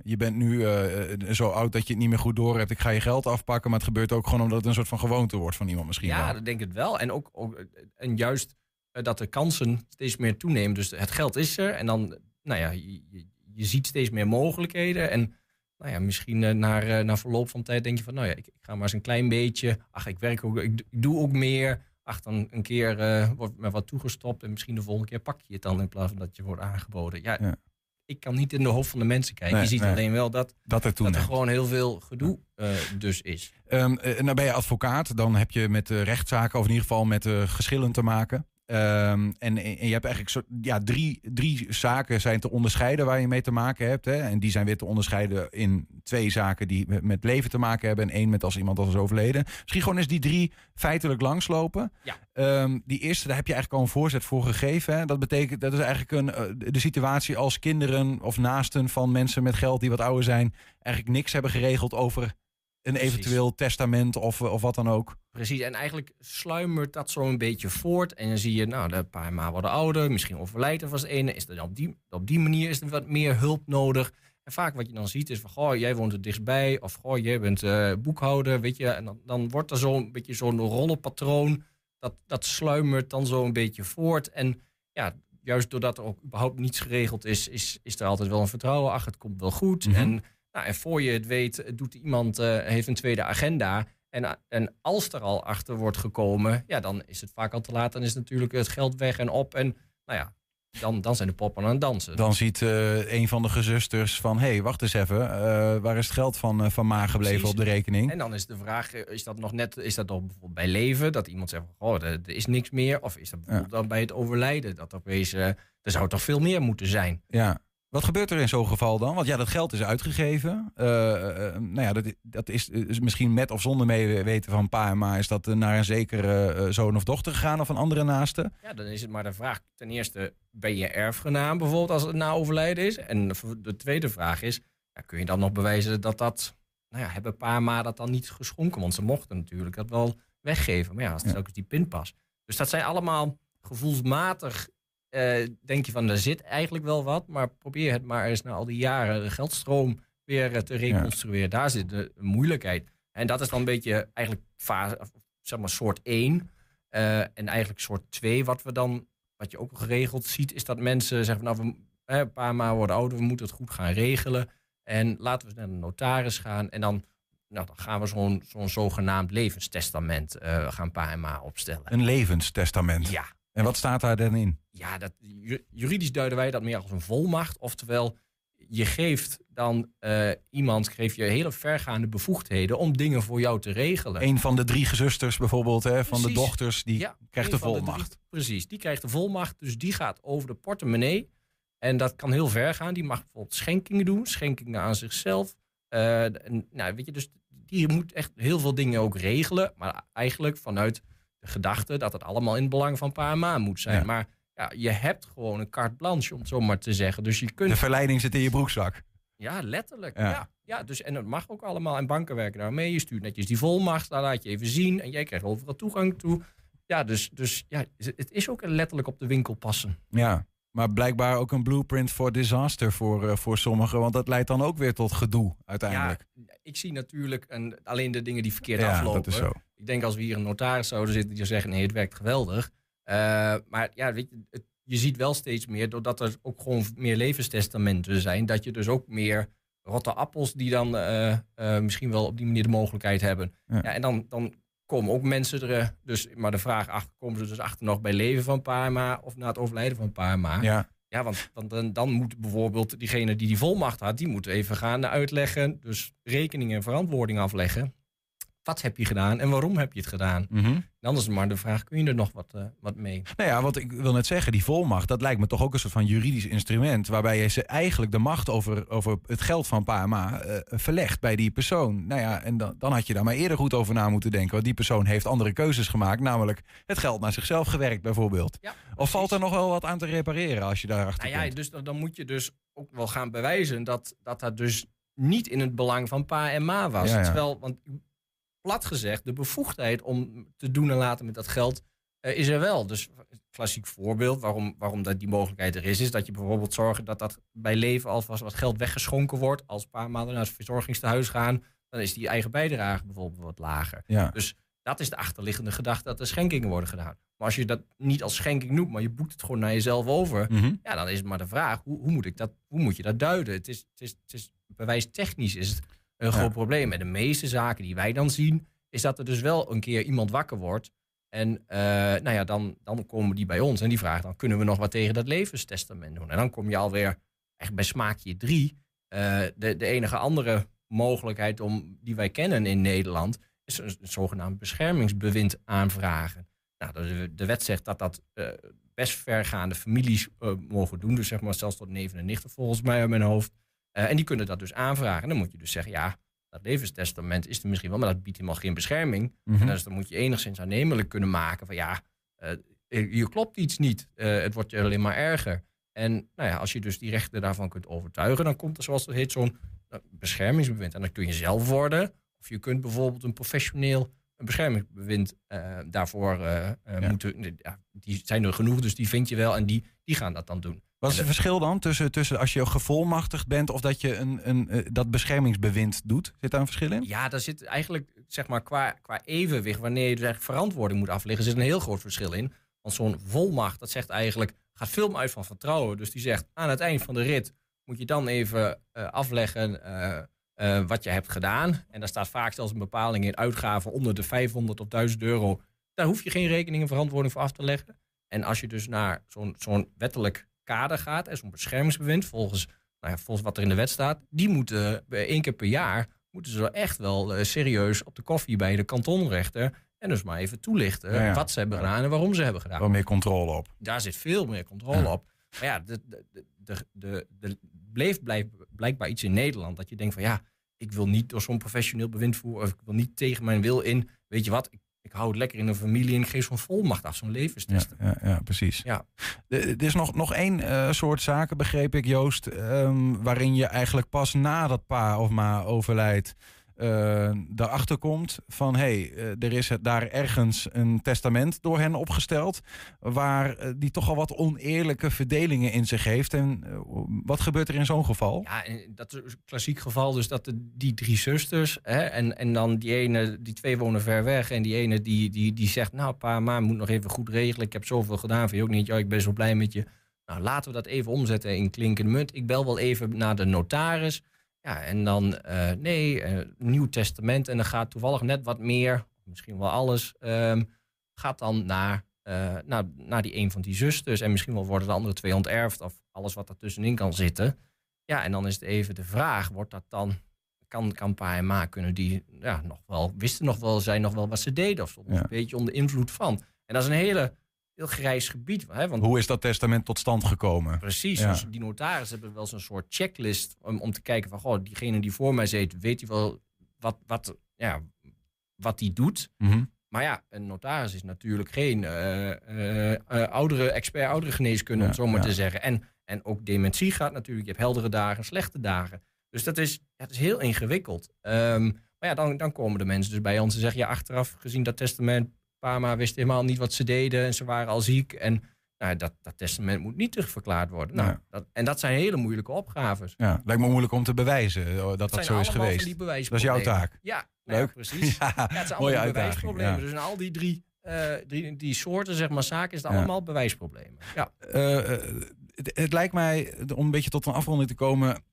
je bent nu zo oud dat je het niet meer goed door hebt, ik ga je geld afpakken, maar het gebeurt ook gewoon omdat het een soort van gewoonte wordt van iemand misschien Ja, wel. dat denk ik wel. En ook, ook en juist dat de kansen steeds meer toenemen. Dus het geld is er. En dan, nou ja, je, je, ziet steeds meer mogelijkheden. En nou ja, misschien eh, naar, eh, na verloop van tijd denk je van, nou ja, ik, ik ga maar eens een klein beetje. Ach, ik werk ook, ik, ik doe ook meer. Ach, dan een keer eh, wordt me wat toegestopt. En misschien de volgende keer pak je het dan in plaats van dat je wordt aangeboden. Ja, Ja. ik kan niet in de hoofd van de mensen kijken. Nee, je ziet nee. alleen wel dat, Dat er dat er gewoon heel veel gedoe dus is. Eh, nou ben je advocaat, dan heb je met rechtszaken of in ieder geval met geschillen te maken. Ehm, en, en je hebt eigenlijk soort, ja, drie, drie zaken zijn te onderscheiden waar je mee te maken hebt. Hè? En die zijn weer te onderscheiden in twee zaken die met- leven te maken hebben. En één met als iemand al is overleden. Misschien gewoon eens die drie feitelijk langslopen. Ja. Ehm, die eerste, daar heb je eigenlijk al een voorzet voor gegeven. Hè? Dat betekent, dat is eigenlijk een, eh, de de situatie als kinderen of naasten van mensen met geld die wat ouder zijn. Eigenlijk niks hebben geregeld over een Precies. eventueel testament of, of wat dan ook. Precies, en eigenlijk sluimert dat zo een beetje voort. En dan zie je, nou, de paar maanden worden ouder, misschien overlijdt er vast ene. Is er dan op, die, op die manier is er wat meer hulp nodig. En vaak wat je dan ziet is van, goh, jij woont er dichtstbij. Of, goh, jij bent eh, boekhouder, weet je. En dan, dan wordt er zo'n beetje zo'n rollenpatroon. Dat, dat sluimert dan zo een beetje voort. En ja, juist doordat er ook überhaupt niets geregeld is, is, is er altijd wel een vertrouwen. Ach, het komt wel goed. Mhm. En, nou, en voor je het weet, doet iemand, eh, heeft een tweede agenda. En, en als er al achter wordt gekomen, ja, dan is het vaak al te laat. Dan is natuurlijk het geld weg en op. En nou ja, dan, dan zijn de poppen aan het dansen. Dan ziet eh, een van de gezusters van... hé, hey, wacht eens even, eh, waar is het geld van, eh, van Ma gebleven Precies. op de rekening? En dan is de vraag, eh, is dat nog net, is dat nog bijvoorbeeld bij leven? Dat iemand zegt, van, goh, er, er is niks meer. Of is dat bijvoorbeeld dan bij het overlijden? Dat opeens, eh, er zou toch veel meer moeten zijn. Ja. Wat gebeurt er in zo'n geval dan? Want ja, dat geld is uitgegeven. Eh, eh, nou ja, dat, dat is, is misschien met of zonder meeweten van pa en ma... is dat eh, naar een zekere eh, zoon of dochter gegaan of een andere naaste. Ja, dan is het maar de vraag, ten eerste, ben je erfgenaam bijvoorbeeld als het na overlijden is? En de tweede vraag is, ja, kun je dan nog bewijzen dat dat, nou ja, hebben pa en ma dat dan niet geschonken? Want ze mochten natuurlijk dat wel weggeven. Maar ja, als het Ja. ook eens die pinpas. Dus dat zijn allemaal gevoelsmatig, eh, denk je van, er zit eigenlijk wel wat. Maar probeer het maar eens na al die jaren de geldstroom weer eh, te reconstrueren. Daar zit de moeilijkheid. En dat is dan een beetje eigenlijk fase, zeg maar soort 1. Eh, en eigenlijk soort 2, wat we dan, wat je ook geregeld ziet, is dat mensen zeggen van nou, we, een paar maanden worden ouder, we moeten het goed gaan regelen. En laten we naar de notaris gaan. En dan, nou, dan gaan we zo'n zo'n zogenaamd levenstestament gaan pa en ma opstellen. Een levenstestament. Ja, En wat staat daar dan in? ja dat, ju- juridisch duiden wij dat meer als een volmacht. Oftewel, je geeft dan eh, iemand geef je hele vergaande bevoegdheden om dingen voor jou te regelen. Een van de drie gezusters bijvoorbeeld, hè, van de dochters, die Ja, krijgt de volmacht. drie- precies, die krijgt de volmacht. Dus die gaat over de portemonnee. En dat kan heel ver gaan. Die mag bijvoorbeeld schenkingen doen, schenkingen aan zichzelf. Eh, en, nou, weet je, dus die moet echt heel veel dingen ook regelen. Maar eigenlijk vanuit de gedachte dat het allemaal in het belang van pa en ma moet zijn. Ja. Maar ja, je hebt gewoon een carte blanche, om het zo maar te zeggen. Dus je kunt De verleiding zit in je broekzak. ja, letterlijk. Ja. Ja. Ja, dus, en dat mag ook allemaal. En banken werken daar mee. Je stuurt netjes die volmacht, daar laat je even zien. En jij krijgt overal toegang toe. Ja, dus, dus ja, het is ook letterlijk op de winkel passen. Ja, maar blijkbaar ook een blueprint voor disaster voor, eh, voor sommigen. Want dat leidt dan ook weer tot gedoe uiteindelijk. Ja, ik zie natuurlijk en alleen de dingen die verkeerd Ja, aflopen. dat is zo. Ik denk als we hier een notaris zouden zitten die zeggen: nee, het werkt geweldig. Eh, maar ja, weet je, het- je ziet wel steeds meer, doordat er ook gewoon meer levenstestamenten zijn, dat je dus ook meer rotte appels die dan eh, eh, misschien wel op die manier de mogelijkheid hebben. Ja. Ja. en dan, dan komen ook mensen er, dus, maar de vraag achter, komen ze dus achter nog bij leven van Parma of na het overlijden van Parma? Ja, Ja, want dan, dan, dan moet bijvoorbeeld diegene die die volmacht had, die moet even gaan uitleggen. Dus rekening en verantwoording afleggen. Wat heb je gedaan en waarom heb je het gedaan? mhm. Dan is maar de vraag, kun je er nog wat, eh, wat mee? Nou ja, want ik wil net zeggen, die volmacht, dat lijkt me toch ook een soort van juridisch instrument. Waarbij je ze eigenlijk de macht over, over het geld van pa en ma eh, verlegt bij die persoon. Nou ja, en dan, dan had je daar maar eerder goed over na moeten denken. Want die persoon heeft andere keuzes gemaakt, namelijk het geld naar zichzelf gewerkt bijvoorbeeld. Ja, Of valt er nog wel wat aan te repareren als je daarachter Nou ja, komt? dus dan dan moet je dus ook wel gaan bewijzen dat dat, dat dus niet in het belang van pa en ma was. Ja, ja. Terwijl, want plat gezegd, de bevoegdheid om te doen en laten met dat geld eh, is er wel. Dus een klassiek voorbeeld waarom, waarom dat die mogelijkheid er is, is dat je bijvoorbeeld zorgt dat dat bij leven alvast wat geld weggeschonken wordt. Als pa en ma naar het verzorgingstehuis gaan, dan is die eigen bijdrage bijvoorbeeld wat lager. Ja. Dus dat is de achterliggende gedachte dat er schenkingen worden gedaan. Maar als je dat niet als schenking noemt, maar je boekt het gewoon naar jezelf over, Mhm. ja, dan is het maar de vraag, hoe, hoe, moet, ik dat, hoe moet je dat duiden? Het is, het is, het is bewijstechnisch is het een Ja. groot probleem. En de meeste zaken die wij dan zien, is dat er dus wel een keer iemand wakker wordt. En eh, nou ja, dan, dan komen die bij ons en die vragen dan, kunnen we nog wat tegen dat levenstestament doen? En dan kom je alweer echt bij smaakje drie. Eh, de, de enige andere mogelijkheid om, die wij kennen in Nederland, is een, een zogenaamd beschermingsbewind aanvragen. Nou, de, de wet zegt dat dat eh, best vergaande families mogen doen. Dus zeg maar zelfs tot neven en nichten volgens mij uit mijn hoofd. Eh, en die kunnen dat dus aanvragen. En dan moet je dus zeggen, ja, dat levenstestament is er misschien wel, maar dat biedt helemaal geen bescherming. Mhm. En dus dan moet je enigszins aannemelijk kunnen maken van ja, eh, hier klopt iets niet. Eh, het wordt je alleen maar erger. En nou ja, als je dus die rechter daarvan kunt overtuigen, dan komt er zoals het heet zo'n eh, beschermingsbewind. En dat kun je zelf worden. Of je kunt bijvoorbeeld een professioneel een beschermingsbewind eh, daarvoor eh, eh, Ja. moeten. Ja, die zijn er genoeg, dus die vind je wel en die, die gaan dat dan doen. Wat is het verschil dan tussen, tussen als je gevolmachtigd bent of dat je een, een, eh, dat beschermingsbewind doet? Zit daar een verschil in? Ja, daar zit eigenlijk, zeg maar, qua, qua evenwicht, wanneer je eigenlijk verantwoording moet afleggen, zit een heel groot verschil in. Want zo'n volmacht, dat zegt eigenlijk, gaat veel meer uit van vertrouwen. Dus die zegt, aan het eind van de rit moet je dan even eh, afleggen eh, wat je hebt gedaan. En daar staat vaak zelfs een bepaling in uitgaven onder de 500 of 1000 euro. Daar hoef je geen rekening en verantwoording voor af te leggen. En als je dus naar zo'n zo'n wettelijk kader gaat, en zo'n beschermingsbewind, volgens, nou ja, volgens wat er in de wet staat, die moeten eh, één keer per jaar moeten ze echt wel eh, serieus op de koffie bij de kantonrechter. En dus maar even toelichten Ja, ja. wat ze hebben gedaan en waarom ze hebben gedaan. Wel meer controle op. Daar zit veel meer controle op. Maar ja, de, de, de, de, de, bleef blijkbaar iets in Nederland dat je denkt van ja, ik wil niet door zo'n professioneel bewind voeren of ik wil niet tegen mijn wil in. Weet je wat, ik, ik hou het lekker in een familie en ik geef zo'n volmacht af, zo'n levenstest. ja, ja, precies. Ja. Er is nog, nog één eh, soort zaken, begreep ik, Joost, ehm, waarin je eigenlijk pas nadat pa of ma overlijdt, eh daarachter komt van hé, hey, eh, er is daar ergens een testament door hen opgesteld, waar eh, die toch al wat oneerlijke verdelingen in zich heeft. En wat gebeurt er in zo'n geval? Ja, dat is een klassiek geval dus dat de, die drie zusters hè, en, en dan die ene, die twee wonen ver weg en die ene die, die, die zegt, nou pa, ma moet nog even goed regelen, ik heb zoveel gedaan, vind je ook niet, ja, ik ben zo blij met je. Nou, laten we dat even omzetten in klinkende munt. Ik bel wel even naar de notaris. Ja, en dan, eh, nee, eh, nieuw testament en dan gaat toevallig net wat meer, misschien wel alles, ehm, gaat dan naar, eh, naar, naar die een van die zusters. En misschien wel worden de andere twee onterfd of alles wat ertussenin kan zitten. Ja, en dan is het even de vraag, wordt dat dan, kan, kan pa en ma, kunnen die ja, nog wel, wisten nog wel, zijn nog wel wat ze deden of Ja. een beetje onder invloed van. En dat is een hele, heel grijs gebied, hè, want Hoe is dat testament tot stand gekomen? Precies, Ja. dus die notaris hebben wel zo'n soort checklist om, om te kijken van, goh, diegene die voor mij zit, weet hij wel wat, wat, ja, wat die doet. Mhm. Maar ja, een notaris is natuurlijk geen eh, eh, eh, oudere expert, oudere geneeskunde, om Ja, het zo maar ja. te zeggen. En, en ook dementie gaat natuurlijk. Je hebt heldere dagen, slechte dagen. Dus dat is, het is heel ingewikkeld. Ehm, maar ja, dan, dan komen de mensen dus bij ons en zeggen, ja, achteraf gezien dat testament, Pama wist helemaal niet wat ze deden en ze waren al ziek. En nou, dat, dat testament moet niet terugverklaard worden. Nou, Ja. dat, en dat zijn hele moeilijke opgaves. Ja, lijkt me moeilijk om te bewijzen eh, dat dat, zo is geweest. die Dat is jouw taak. Ja, nou Leuk. precies. Ja, Ja, het zijn mooie allemaal uitdaging. bewijsproblemen. Dus in al die drie, eh, drie die soorten zeg maar, zaken is het allemaal bewijsproblemen. Ja. Eh, het, het lijkt mij, om een beetje tot een afronding te komen.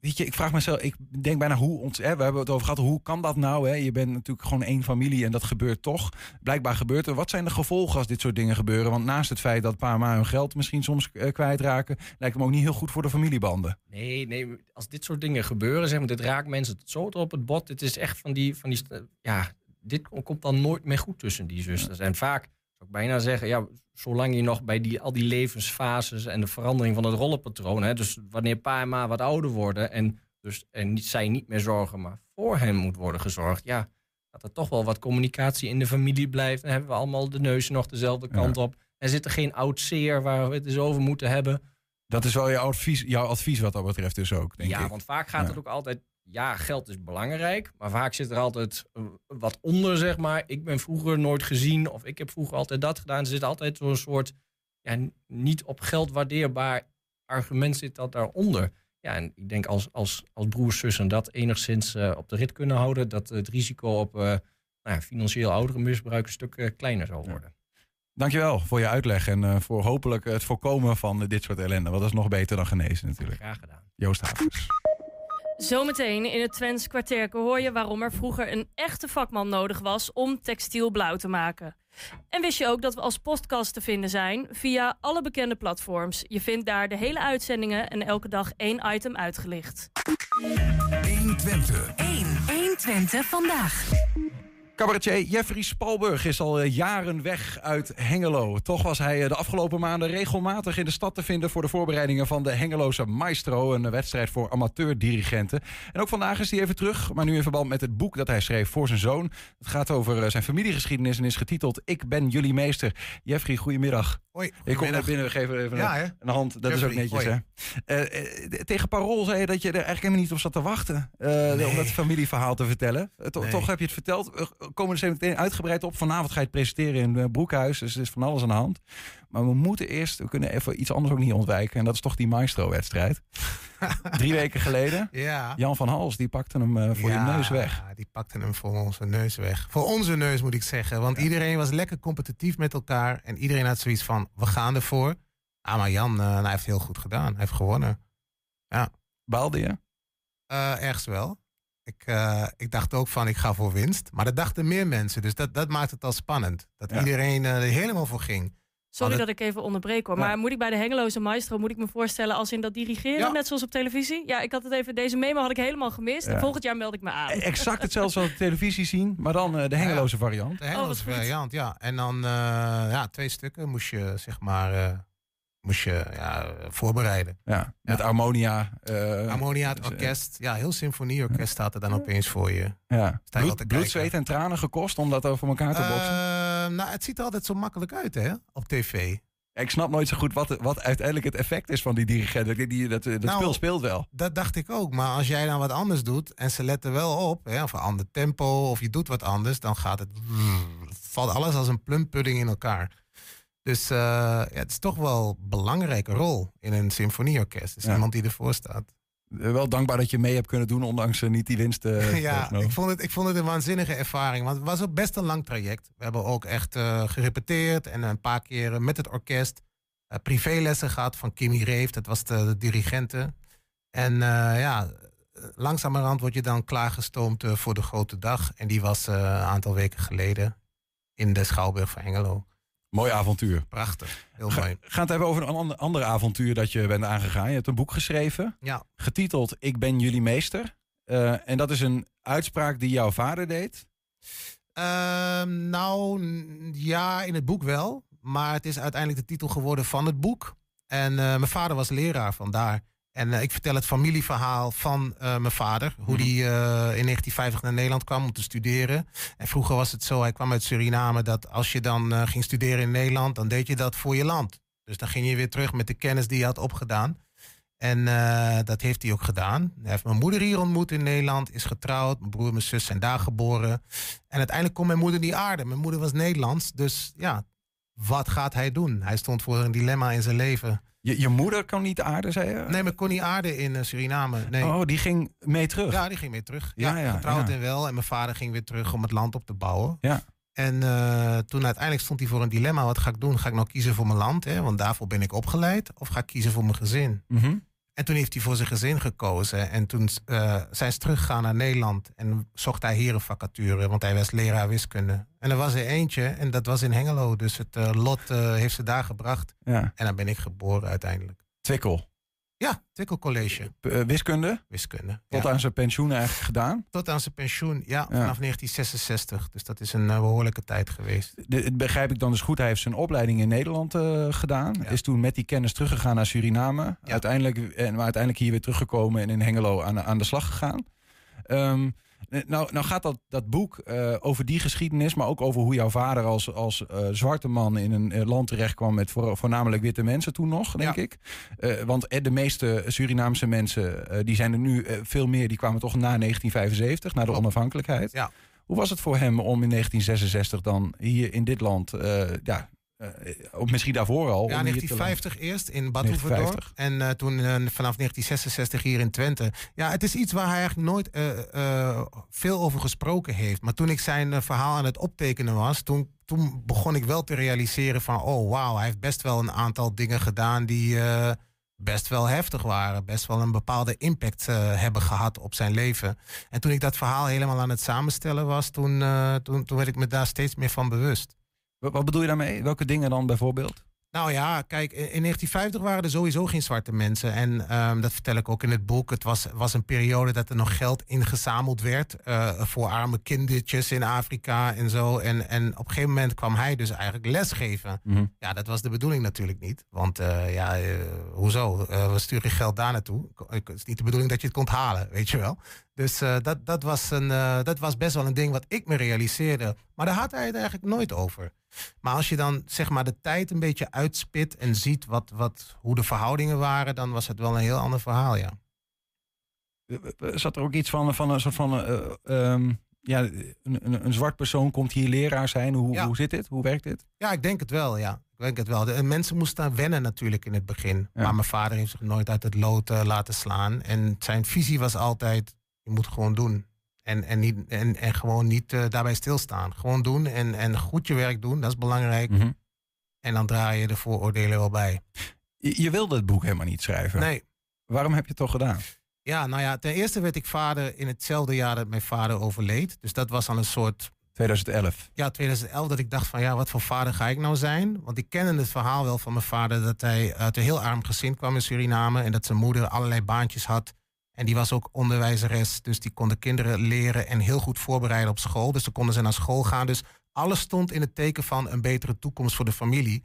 Weet je, ik vraag mezelf, ik denk bijna hoe ons. Hè, we hebben het over gehad, hoe kan dat nou? Hè? Je bent natuurlijk gewoon één familie en dat gebeurt toch. Blijkbaar gebeurt er. Wat zijn de gevolgen als dit soort dingen gebeuren? Want naast het feit dat pa en hun geld misschien soms eh, kwijtraken, lijkt het me ook niet heel goed voor de familiebanden. Nee, nee, als dit soort dingen gebeuren, zeg maar, dit raakt mensen zo op het bot. Dit is echt van die, van die ja, dit komt dan nooit meer goed tussen die zusters. En vaak, zou ik bijna zeggen, ja, zolang je nog bij die, al die levensfases en de verandering van het rollenpatroon, hè, dus wanneer pa en ma wat ouder worden en, dus, en niet, zij niet meer zorgen, maar voor hen moet worden gezorgd, ja, dat er toch wel wat communicatie in de familie blijft. Dan hebben we allemaal de neuzen nog dezelfde kant op. En zit er geen oud zeer waar we het eens over moeten hebben. Dat is wel jouw advies, jouw advies wat dat betreft dus ook, denk ja, ik. want vaak gaat Ja. het ook altijd. Ja, geld is belangrijk. Maar vaak zit er altijd eh, wat onder, zeg maar. Ik ben vroeger nooit gezien. Of ik heb vroeger altijd dat gedaan. Er zit altijd zo'n soort. Ja, niet op geld waardeerbaar argument zit dat daaronder. Ja, en ik denk als, als, als broers, zussen dat enigszins eh, op de rit kunnen houden. dat het risico op eh, nou ja, financieel ouderenmisbruik een stuk kleiner zal worden. Dankjewel voor je uitleg en voor hopelijk het voorkomen van dit soort ellende. Want dat is nog beter dan genezen natuurlijk. Graag gedaan. Joost Havers. Zometeen in het Twents kwartierke hoor je waarom er vroeger een echte vakman nodig was om textiel blauw te maken. En wist je ook dat we als podcast te vinden zijn via alle bekende platforms. Je vindt daar de hele uitzendingen en elke dag één item uitgelicht. 120. 1. 120 vandaag. Cabaretier Jeffrey Spalburg is al eh, jaren weg uit Hengelo. Toch was hij eh, de afgelopen maanden regelmatig in de stad te vinden voor de voorbereidingen van de Hengeloze Maestro, een wedstrijd voor amateurdirigenten. En ook vandaag is hij even terug, maar nu in verband met het boek dat hij schreef voor zijn zoon. Het gaat over eh, zijn familiegeschiedenis en is getiteld Ik ben jullie meester. Jeffrey, goedemiddag. Hoi. Ik kom naar binnen, we geven even Ja, een, hand. Dat is ook Jeffrey, netjes, hè? Eh, eh, tegen Parool zei je dat je er eigenlijk helemaal niet op zat te wachten eh, om dat familieverhaal te vertellen. Eh, to- Nee. Toch heb je het verteld. Komen er meteen uitgebreid op. Vanavond ga je het presenteren in eh, Broekhuis, dus er is van alles aan de hand. Maar we moeten eerst, we kunnen even iets anders ook niet ontwijken. En dat is toch die Maestro-wedstrijd. Drie weken geleden. Ja. Jan van Hals, die pakte hem eh, voor Ja, je neus weg. Die pakte hem voor onze neus weg. Voor onze neus moet ik zeggen. Want iedereen was lekker competitief met elkaar. En iedereen had zoiets van, we gaan ervoor. Ah, maar Jan, eh, hij heeft heel goed gedaan. Hij heeft gewonnen. Baalde je? Ergens wel. Ik, eh, ik dacht ook van, ik ga voor winst. Maar dat dachten meer mensen. Dus dat, dat maakt het al spannend. Dat Ja. iedereen eh, er helemaal voor ging. Sorry dat ik even onderbreek hoor. Ja. Maar moet ik bij de Hengeloze Maestro, moet ik me voorstellen als in dat dirigeren, Ja. net zoals op televisie? Ja, ik had het even, deze memo had ik helemaal gemist. Ja. Volgend jaar meld ik me aan. Exact hetzelfde zoals op televisie zien, maar dan eh, de hengeloze variant. De Engelse Oh, variant, ja. En dan eh, ja, twee stukken moest je, zeg maar, eh, moest je ja, voorbereiden. Ja, met Ja. harmonia. eh, Harmonia, het dus, eh, orkest. Ja, heel symfonieorkest staat er dan opeens voor je. Ja. Sta je Bloed, te bloed, zweet en tranen gekost om dat over elkaar te boksen. Eh, nou, het ziet er altijd zo makkelijk uit, hè, op tv. Ik snap nooit zo goed wat, wat uiteindelijk het effect is van die dirigent. Ik denk, Die, dat dat Nou, speel speelt wel. Dat dacht ik ook. Maar als jij dan wat anders doet en ze letten wel op, hè, of een ander tempo, of je doet wat anders, dan gaat het. valt alles als een plumpudding in elkaar. Dus eh, ja, het is toch wel een belangrijke rol in een symfonieorkest. Dus Ja. iemand die ervoor staat. Eh, Wel dankbaar dat je mee hebt kunnen doen, ondanks eh, niet die winst. eh, ja, ik vond, het, ik vond het een waanzinnige ervaring. Want het was ook best een lang traject. We hebben ook echt gerepeteerd en een paar keer met het orkest. privélessen gehad van Kimmy Reef, dat was de, de dirigente. En ja, langzamerhand word je dan klaargestoomd voor de grote dag. En die was een aantal weken geleden in de Schouwburg van Hengelo. Mooi avontuur. Prachtig, heel Ga, mooi. gaan het hebben over een ander, ander avontuur dat je bent aangegaan. Je hebt een boek geschreven, Ja, getiteld Ik ben jullie meester. Eh, en dat is een uitspraak die jouw vader deed. Ehm, nou, ja, in het boek wel. Maar het is uiteindelijk de titel geworden van het boek. En eh, mijn vader was leraar vandaar. En eh, ik vertel het familieverhaal van eh, mijn vader. Hoe Mhm. die eh, in 1950 naar Nederland kwam om te studeren. En vroeger was het zo, hij kwam uit Suriname... dat als je dan ging studeren in Nederland... dan deed je dat voor je land. Dus dan ging je weer terug met de kennis die je had opgedaan. En dat heeft hij ook gedaan. Hij heeft mijn moeder hier ontmoet in Nederland, is getrouwd. Mijn broer en mijn zus zijn daar geboren. En uiteindelijk kon mijn moeder niet aarden. Mijn moeder was Nederlands, dus ja, wat gaat hij doen? Hij stond voor een dilemma in zijn leven. Je, je moeder kan niet aarden, zei je? Nee, maar kon niet aarden in eh, Suriname. Nee. Oh, die ging mee terug. Ja, die ging weer terug. Ja, Ja, ja, getrouwd ja. en wel. En mijn vader ging weer terug om het land op te bouwen. Ja. En eh, toen uiteindelijk stond hij voor een dilemma. Wat ga ik doen? Ga ik nou kiezen voor mijn land? Hè? Want daarvoor ben ik opgeleid. Of ga ik kiezen voor mijn gezin? Mhm. En toen heeft hij voor zijn gezin gekozen. En toen eh, zijn ze teruggegaan naar Nederland. En zocht hij hier een vacature, want hij was leraar wiskunde. En er was er eentje, en dat was in Hengelo. Dus het eh, lot eh, heeft ze daar gebracht. Ja. En dan ben ik geboren uiteindelijk. Twikkel. Ja, Twickel College, P- eh, wiskunde, wiskunde. tot Ja. aan zijn pensioen eigenlijk gedaan. Tot aan zijn pensioen, ja, vanaf 1966. Dus dat is een eh, behoorlijke tijd geweest. De, het begrijp ik dan dus goed. Hij heeft zijn opleiding in Nederland eh, gedaan. Ja. Is toen met die kennis teruggegaan naar Suriname. Uiteindelijk, en, maar uiteindelijk hier weer teruggekomen en in Hengelo aan, aan de slag gegaan. Ehm, nou, nou gaat dat, dat boek eh, over die geschiedenis, maar ook over hoe jouw vader als, als eh, zwarte man in een eh, land terecht kwam met voor, voornamelijk witte mensen toen nog, denk Ja. ik. Want de meeste Surinaamse mensen, die zijn er nu veel meer, die kwamen toch na 1975, na de onafhankelijkheid. Ja. Hoe was het voor hem om in 1966 dan hier in dit land, ja, eh, of misschien daarvoor al? Ja, om hier te 1950 eerst in Bad Hoeverdorp. 1950. En eh, toen eh, vanaf 1966 hier in Twente. Ja, het is iets waar hij eigenlijk nooit eh, eh, veel over gesproken heeft. Maar toen ik zijn eh, verhaal aan het optekenen was, toen, toen begon ik wel te realiseren van, oh wauw, hij heeft best wel een aantal dingen gedaan die eh, best wel heftig waren. Best wel een bepaalde impact eh, hebben gehad op zijn leven. En toen ik dat verhaal helemaal aan het samenstellen was, toen, eh, toen, toen werd ik me daar steeds meer van bewust. Wat, bedoel je daarmee? Welke dingen dan bijvoorbeeld? Nou ja, kijk, in in 1950 waren er sowieso geen zwarte mensen. En ehm, dat vertel ik ook in het boek. Het was, was een periode dat er nog geld ingezameld werd eh, voor arme kindertjes in Afrika en zo. En, en op een gegeven moment kwam hij dus eigenlijk lesgeven. Mhm. Ja, dat was de bedoeling natuurlijk niet. Want eh, ja, eh, hoezo? We sturen geld daar naartoe. Het is niet de bedoeling dat je het komt halen, weet je wel. Dus dat, dat, was een, dat was best wel een ding wat ik me realiseerde. Maar daar had hij het eigenlijk nooit over. Maar als je dan zeg maar de tijd een beetje uitspit en ziet wat, wat, hoe de verhoudingen waren, dan was het wel een heel ander verhaal, ja. Eh, eh, Zat er ook iets van, van een soort van. eh, ehm, ja, een, een, een zwart persoon komt hier leraar zijn. Hoe, Ja. hoe zit dit? Hoe werkt dit? Ja, ik denk het wel, ja. Ik denk het wel. De, en mensen moesten wennen natuurlijk in het begin. Ja. Maar mijn vader heeft zich nooit uit het lood eh, laten slaan. En zijn visie was altijd, je moet gewoon doen. En, en, niet, en, en gewoon niet eh, daarbij stilstaan. Gewoon doen en, en goed je werk doen, dat is belangrijk. Mhm. En dan draai je de vooroordelen wel bij. Je, je wilde het boek helemaal niet schrijven. Nee, Waarom heb je het toch gedaan? ja, nou ja, ten eerste werd ik vader in hetzelfde jaar dat mijn vader overleed. Dus dat was al een soort 2011. ja, 2011 dat ik dacht van ja, wat voor vader ga ik nou zijn? Want ik kende het verhaal wel van mijn vader dat hij uit een heel arm gezin kwam in Suriname en dat zijn moeder allerlei baantjes had. En die was ook onderwijzeres, dus die kon de kinderen leren en heel goed voorbereiden op school. Dus dan konden ze naar school gaan. Dus alles stond in het teken van een betere toekomst voor de familie.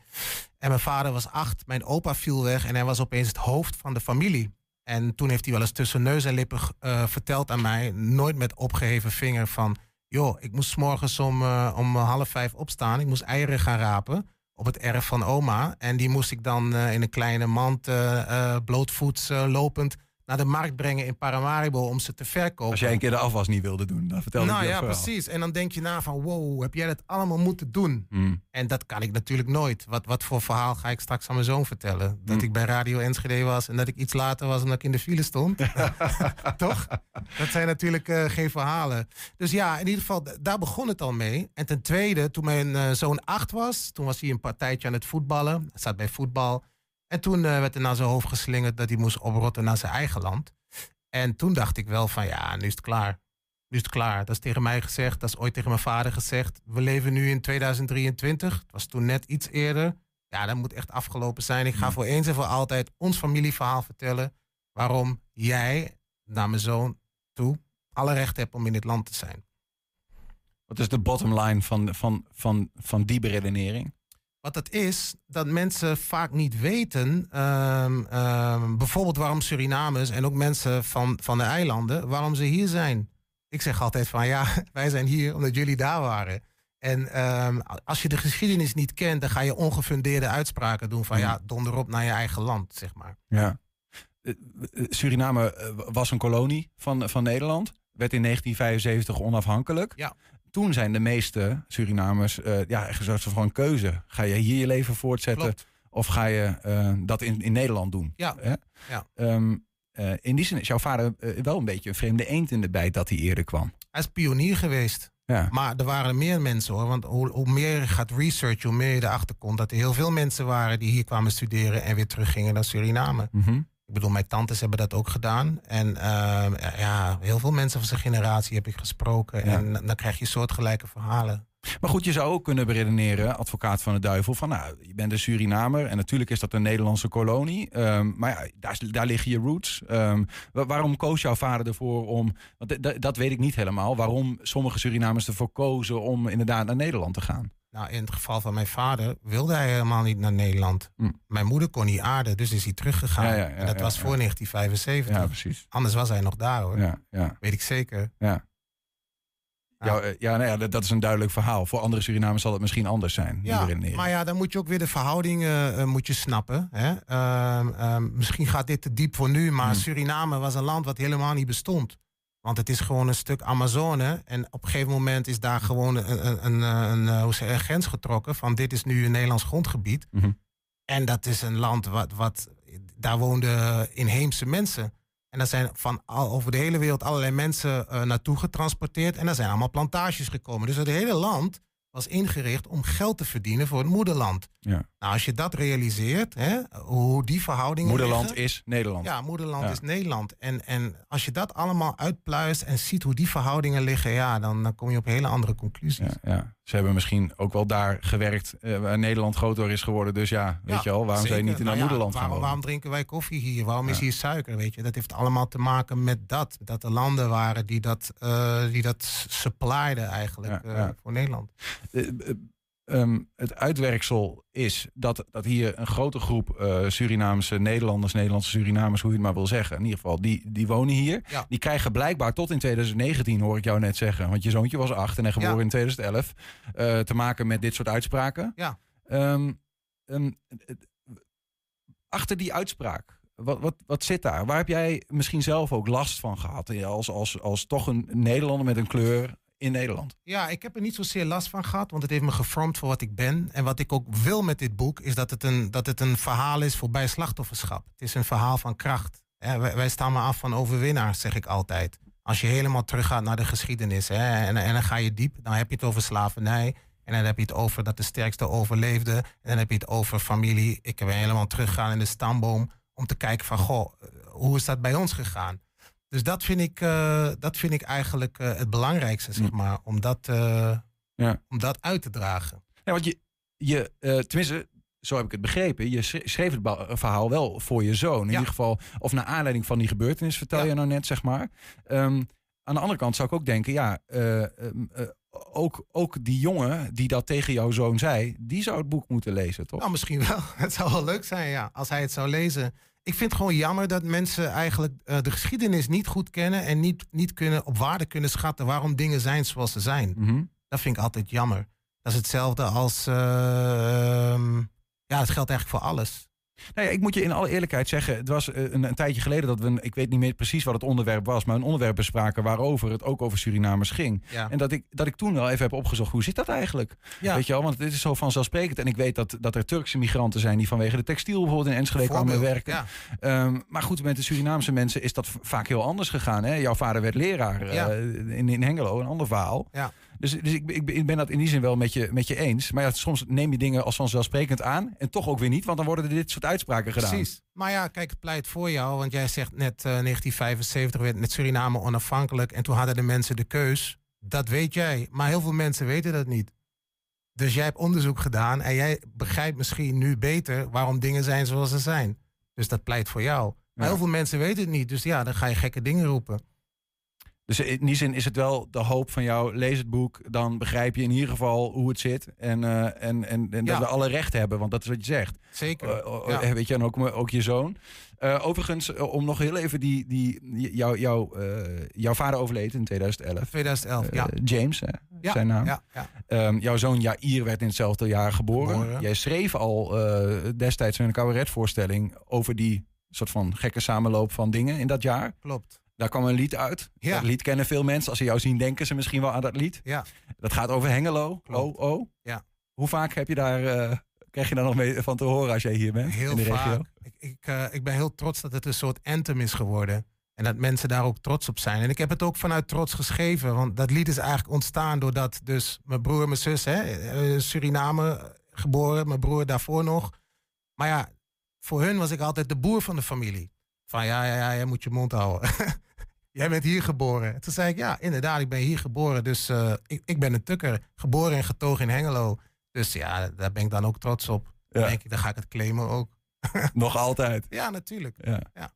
En mijn vader was acht, mijn opa viel weg en hij was opeens het hoofd van de familie. En toen heeft hij wel eens tussen neus en lippen eh, verteld aan mij, nooit met opgeheven vinger van joh, ik moest morgens om, eh, om half vijf opstaan. Ik moest eieren gaan rapen op het erf van oma. En die moest ik dan eh, in een kleine mand blootvoets lopend naar de markt brengen in Paramaribo om ze te verkopen. Als jij een keer de afwas niet wilde doen, dan vertelde nou ik je ja, dat verhaal. precies. En dan denk je na van wow, heb jij dat allemaal moeten doen? Hmm. En dat kan ik natuurlijk nooit. Wat, wat voor verhaal ga ik straks aan mijn zoon vertellen? Dat Hmm. ik bij Radio Enschede was en dat ik iets later was en dat ik in de file stond. Toch? Dat zijn natuurlijk eh, geen verhalen. Dus ja, in ieder geval, daar begon het al mee. En ten tweede, toen mijn eh, zoon acht was, toen was hij een partijtje aan het voetballen. Hij zat bij voetbal. En toen eh, werd er naar zijn hoofd geslingerd dat hij moest oprotten naar zijn eigen land. En toen dacht ik wel van ja, nu is het klaar. Nu is het klaar. Dat is tegen mij gezegd. Dat is ooit tegen mijn vader gezegd. We leven nu in 2023. Het was toen net iets eerder. Ja, dat moet echt afgelopen zijn. Ik ga voor eens en voor altijd ons familieverhaal vertellen. Waarom jij naar mijn zoon toe alle recht hebt om in dit land te zijn. Wat is de bottom line van, van, van, van die beredenering? Wat het is, dat mensen vaak niet weten, ehm, ehm, bijvoorbeeld waarom Surinamers en ook mensen van, van de eilanden, waarom ze hier zijn. Ik zeg altijd van ja, wij zijn hier omdat jullie daar waren. En ehm, als je de geschiedenis niet kent, dan ga je ongefundeerde uitspraken doen van Mm. ja, donder op naar je eigen land, zeg maar. Ja. Eh, eh, Suriname eh, was een kolonie van, van Nederland. Werd in 1975 onafhankelijk. Ja. Toen zijn de meeste Surinamers eh, ja, echt een van keuze. Ga je hier je leven voortzetten Klopt. of ga je eh, dat in, in Nederland doen? Ja. Hè? Ja. Ehm, eh, in die zin is jouw vader wel een beetje een vreemde eend in de bijt dat hij eerder kwam. Hij is pionier geweest. Ja. Maar er waren meer mensen hoor. Want hoe, hoe meer je gaat researchen, hoe meer je erachter komt dat er heel veel mensen waren die hier kwamen studeren en weer teruggingen naar Suriname. Mhm. Ik bedoel, mijn tantes hebben dat ook gedaan. En ehm, ja, heel veel mensen van zijn generatie heb ik gesproken. Ja. En dan krijg je soortgelijke verhalen. Maar goed, je zou ook kunnen beredeneren, advocaat van de duivel, van nou, je bent een Surinamer en natuurlijk is dat een Nederlandse kolonie. Ehm, maar ja, daar, daar liggen je roots. Ehm, wa- waarom koos jouw vader ervoor om, want dat weet ik niet helemaal, waarom sommige Surinamers ervoor kozen om inderdaad naar Nederland te gaan? Nou, in het geval van mijn vader wilde hij helemaal niet naar Nederland. Hm. Mijn moeder kon niet aarden, dus is hij teruggegaan. Ja, ja, ja, en dat was voor 1975. Ja, precies. Anders was hij nog daar hoor. Ja, ja, Weet ik zeker. ja. Ja, eh, ja, nou ja dat, dat is een duidelijk verhaal. Voor andere Surinamers zal het misschien anders zijn. Ja, maar ja, dan moet je ook weer de verhoudingen eh, moet je snappen. Hè? Ehm, ehm, misschien gaat dit te diep voor nu, maar Hmm. Suriname was een land wat helemaal niet bestond. Want het is gewoon een stuk Amazone. En op een gegeven moment is daar gewoon een, een, een, een, hoe zeg een grens getrokken van dit is nu een Nederlands grondgebied. Mhm. En dat is een land wat, wat daar woonden inheemse mensen. En daar zijn van al, over de hele wereld allerlei mensen eh, naartoe getransporteerd. En daar zijn allemaal plantages gekomen. Dus het hele land was ingericht om geld te verdienen voor het moederland. Ja. Nou, als je dat realiseert, hè, hoe die verhoudingen. Moederland liggen- is Nederland. Ja, moederland Ja. is Nederland. En, en als je dat allemaal uitpluist en ziet hoe die verhoudingen liggen, ja, dan, dan kom je op hele andere conclusies. Ja, ja. Ze hebben misschien ook wel daar gewerkt eh, waar Nederland groter is geworden. Dus ja, weet Ja, je wel, waarom zeker. niet in Nou ja, moederland gaan waarom, drinken wij koffie hier? Waarom is Ja. hier suiker? Weet je? Dat heeft allemaal te maken met dat. Dat er landen waren die dat, eh die dat supplyden eigenlijk Ja, eh, ja. voor Nederland. Eh, eh, ehm, het uitwerksel is dat, dat hier een grote groep eh, Surinaamse Nederlanders, Nederlandse Surinamers, hoe je het maar wil zeggen, in ieder geval, die, die wonen hier. Ja. Die krijgen blijkbaar tot in 2019, hoor ik jou net zeggen, want je zoontje was acht en hij geboren Ja. in 2011, eh, te maken met dit soort uitspraken. Ja. Ehm, ehm, achter die uitspraak, wat, wat, wat zit daar? Waar heb jij misschien zelf ook last van gehad? eh, Als, als, als toch een Nederlander met een kleur in Nederland. Ja, ik heb er niet zozeer last van gehad, want het heeft me gevormd voor wat ik ben. En wat ik ook wil met dit boek, is dat het een, dat het een verhaal is voorbij slachtofferschap. Het is een verhaal van kracht. Wij staan maar af van overwinnaars, zeg ik altijd. Als je helemaal teruggaat naar de geschiedenis hè, en, en dan ga je diep, dan heb je het over slavernij. En dan heb je het over dat de sterkste overleefde. En dan heb je het over familie. Ik ben helemaal teruggaan in de stamboom om te kijken van, goh, eh, hoe is dat bij ons gegaan? Dus dat vind ik, eh, dat vind ik eigenlijk eh, het belangrijkste, zeg Hm. maar, om dat, eh, Ja. om dat uit te dragen. Ja, want je, je tenminste, zo heb ik het begrepen. Je schre- schreef het verhaal wel voor je zoon. In Ja. ieder geval, of naar aanleiding van die gebeurtenis, vertel Ja. je nou net, zeg maar. Ehm, aan de andere kant zou ik ook denken, ja, eh, ehm, eh, ook, ook die jongen die dat tegen jouw zoon zei, die zou het boek moeten lezen, toch? Nou, misschien wel. Het zou wel leuk zijn, ja, als hij het zou lezen. Ik vind het gewoon jammer dat mensen eigenlijk eh, de geschiedenis niet goed kennen en niet, niet kunnen, op waarde kunnen schatten waarom dingen zijn zoals ze zijn. Mhm. Dat vind ik altijd jammer. Dat is hetzelfde als. eh, ehm, ja, het geldt eigenlijk voor alles. Nou ja, ik moet je in alle eerlijkheid zeggen, het was eh, een, een tijdje geleden dat we, een, ik weet niet meer precies wat het onderwerp was, maar een onderwerp bespraken waarover het ook over Surinamers ging. Ja. En dat ik, dat ik toen wel even heb opgezocht, hoe zit dat eigenlijk? Ja. Weet je wel, want dit is zo vanzelfsprekend. En ik weet dat, dat er Turkse migranten zijn die vanwege de textiel bijvoorbeeld in Enschede kwamen werken. Ja. Ehm, maar goed, met de Surinaamse mensen is dat vaak heel anders gegaan. Hè? Jouw vader werd leraar eh, in, in Hengelo, een ander verhaal. Ja. Dus, dus ik, ik, ben- dat in die zin wel met je, met je eens. Maar ja, soms neem je dingen als vanzelfsprekend aan en toch ook weer niet, want dan worden er dit soort uitspraken gedaan. Precies. Maar ja, kijk, het pleit voor jou. Want jij zegt net eh, 1975 werd met Suriname onafhankelijk. En toen hadden de mensen de keus. Dat weet jij. Maar heel veel mensen weten dat niet. Dus jij hebt onderzoek gedaan. En jij begrijpt misschien nu beter waarom dingen zijn zoals ze zijn. Dus dat pleit voor jou. Maar Ja. heel veel mensen weten het niet. Dus ja, dan ga je gekke dingen roepen. Dus in die zin is het wel de hoop van jou, lees het boek, dan begrijp je in ieder geval hoe het zit. En, eh, en, en, en dat Ja. we alle recht hebben, want dat is wat je zegt. Zeker. Eh, oh, Ja. eh, Weet je, en ook, ook je zoon. Overigens, om nog heel even die, die, jou, jou, jouw vader overleed in 2011. 2011, Eh, ja. James, hè, ja. zijn naam. Ja, ja. Ehm, jouw zoon Jair werd in hetzelfde jaar geboren. Geboren. Jij schreef al destijds een cabaretvoorstelling over die soort van gekke samenloop van dingen in dat jaar. Klopt. Daar kwam een lied uit. Ja. Dat lied kennen veel mensen. Als ze jou zien, denken ze misschien wel aan dat lied. Ja. Dat gaat over Hengelo. Oh, oh. Ja. Hoe vaak heb je daar, eh, krijg je daar nog mee van te horen als jij hier bent? Heel in de vaak. regio? Ik, ik, eh, ik ben heel trots dat het een soort anthem is geworden. En dat mensen daar ook trots op zijn. En ik heb het ook vanuit trots geschreven. Want dat lied is eigenlijk ontstaan doordat dus mijn broer en mijn zus, hè, eh, Suriname geboren, mijn broer daarvoor nog. Maar ja, voor hun was ik altijd de boer van de familie. Van ja, ja, ja, jij moet je mond houden. jij bent hier geboren. Toen zei ik, ja, inderdaad, ik ben hier geboren. Dus eh, ik, ik ben een tukker. Geboren en getogen in Hengelo. Dus ja, daar ben ik dan ook trots op. Dan Ja. denk ik, dan ga ik het claimen ook. Nog altijd. Ja, natuurlijk. Ja. Ja.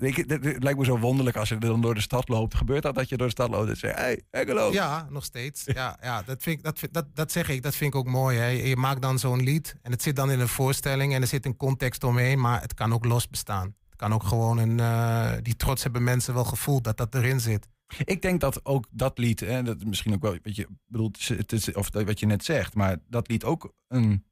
Ik, het, lijkt me zo wonderlijk als je dan door de stad loopt. Gebeurt dat dat je door de stad loopt en zegt: Hey, Hengelo. Ja, nog steeds. Ja, ja dat, vind ik, dat, dat, dat zeg ik, dat vind ik ook mooi. Hè. Je maakt dan zo'n lied en het zit dan in een voorstelling en er zit een context omheen, maar het kan ook los bestaan. Kan ook gewoon een. eh, die trots hebben mensen wel gevoeld dat dat erin zit. Ik denk dat ook dat lied, hè, dat misschien ook wel wat je bedoelt, het is, of wat je net zegt, maar dat lied ook een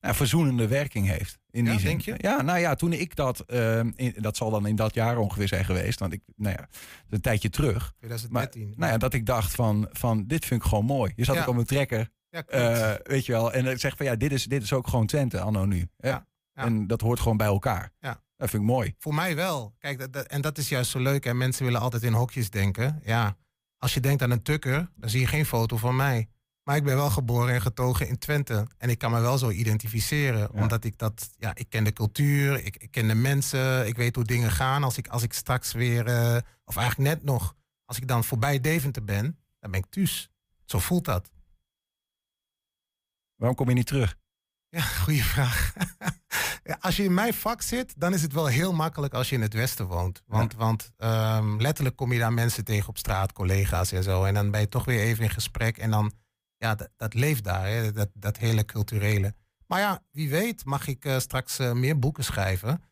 nou, verzoenende werking heeft. In Ja, die zin. denk je? Ja, nou ja, toen ik dat, ehm, in, dat zal dan in dat jaar ongeveer zijn geweest, want ik, nou ja, een tijdje terug. Maar 2013. nou ja, dat ik dacht van, van dit vind ik gewoon mooi. Je zat Ja. ook op een trekker, ja, eh, weet je wel, en ik zeg van ja, dit is, dit is ook gewoon Twente anno nu. ja. En dat hoort gewoon bij elkaar. Ja. Dat vind ik mooi. Voor mij wel. Kijk, dat, dat- en dat is juist zo leuk. En mensen willen altijd in hokjes denken. Ja, als je denkt aan een tukker, dan zie je geen foto van mij. Maar ik ben wel geboren en getogen in Twente. En ik kan me wel zo identificeren. Ja. Omdat ik dat, ja, ik ken de cultuur, ik, ik ken de mensen, ik weet hoe dingen gaan. Als ik, als ik straks weer, eh, of eigenlijk net nog, als ik dan voorbij Deventer ben, dan ben ik thuis. Zo voelt dat. Waarom kom je niet terug? Ja, goede vraag. Als je in mijn vak zit, dan is het wel heel makkelijk als je in het Westen woont. Want, want ehm, letterlijk kom je daar mensen tegen op straat, collega's en zo. En dan ben je toch weer even in gesprek. En dan, ja, dat, dat leeft daar, hè? Dat, dat hele culturele. Maar ja, wie weet mag ik eh, straks eh, meer boeken schrijven.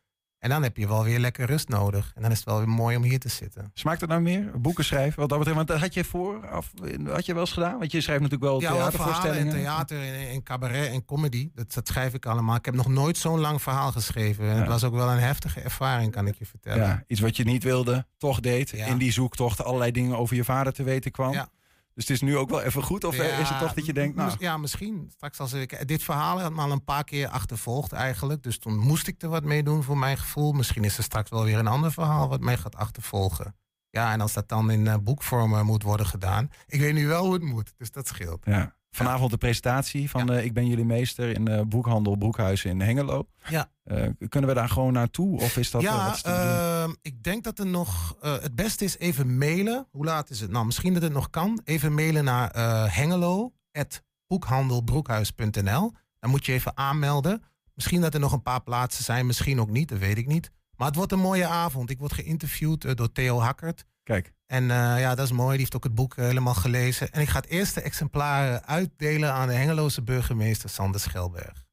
En dan heb je wel weer lekker rust nodig. En dan is het wel weer mooi om hier te zitten. Smaakt het nou meer? Boeken schrijven? Wat dat betreft, want dat had je vooraf, had je wel eens gedaan? Want je schrijft natuurlijk wel Ja, theatervoorstellingen. en theater en, en cabaret en comedy. Dat, dat schrijf ik allemaal. Ik heb nog nooit zo'n lang verhaal geschreven. En Ja. Het was ook wel een heftige ervaring, kan ik je vertellen. Ja, iets wat je niet wilde, toch deed. In die zoektocht allerlei dingen over je vader te weten kwam. Ja. Dus het is nu ook wel even goed? Of eh, is het toch dat je denkt, nou... Ja, misschien. Straks als ik... Dit verhaal had me al een paar keer achtervolgd eigenlijk. Dus toen moest ik er wat mee doen voor mijn gevoel. Misschien is er straks wel weer een ander verhaal wat mij gaat achtervolgen. Ja, en als dat dan in eh, boekvorm eh, moet worden gedaan. Ik weet nu wel hoe het moet, dus dat scheelt. Ja. Vanavond de presentatie van eh, Ik ben jullie meester in de boekhandel Broekhuis in Hengelo. Ja. Eh, kunnen we daar gewoon naartoe? Of is dat... eh, ja, wat ehm, ik denk dat er nog... eh, het beste is even mailen. Hoe laat is het? Nou, misschien dat het nog kan. Even mailen naar eh hengelo.boekhandelbroekhuis.nl Dan moet je even aanmelden. Misschien dat er nog een paar plaatsen zijn, misschien ook niet, dat weet ik niet. Maar het wordt een mooie avond. Ik word geïnterviewd eh, door Theo Hakkert. Kijk, En eh, ja, dat is mooi. Die heeft ook het boek eh, helemaal gelezen. En ik ga het eerste exemplaar eh, uitdelen aan de Hengeloze burgemeester Sander Schelberg.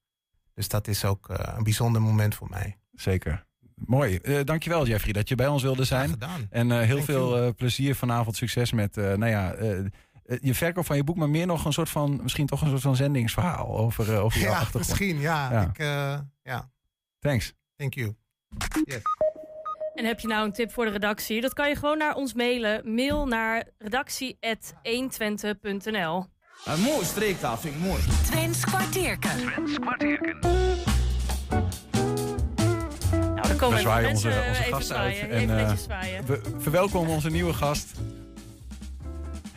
Dus dat is ook een bijzonder moment voor mij. zeker. Mooi. Eh dankjewel Jeffrey dat je bij ons wilde zijn. gedaan. En heel Thank veel plezier vanavond. Succes met nou ja, je verkoop van je boek, maar meer nog een soort van, misschien toch een soort van zendingsverhaal over, eh, over jouw Ja, achtergrond. misschien. Ja, Ja. Ik, ja. Thanks. thank you. Yes. En heb je nou een tip voor de redactie? Dat kan je gewoon naar ons mailen. Mail naar redactie.120.nl Een mooie streektaal vind ik mooi. Twents kwartierken. Nou, dan komen We zwaaien onze- onze even gasten uit zwaaien. en, even eh, zwaaien. We verwelkomen onze nieuwe gast.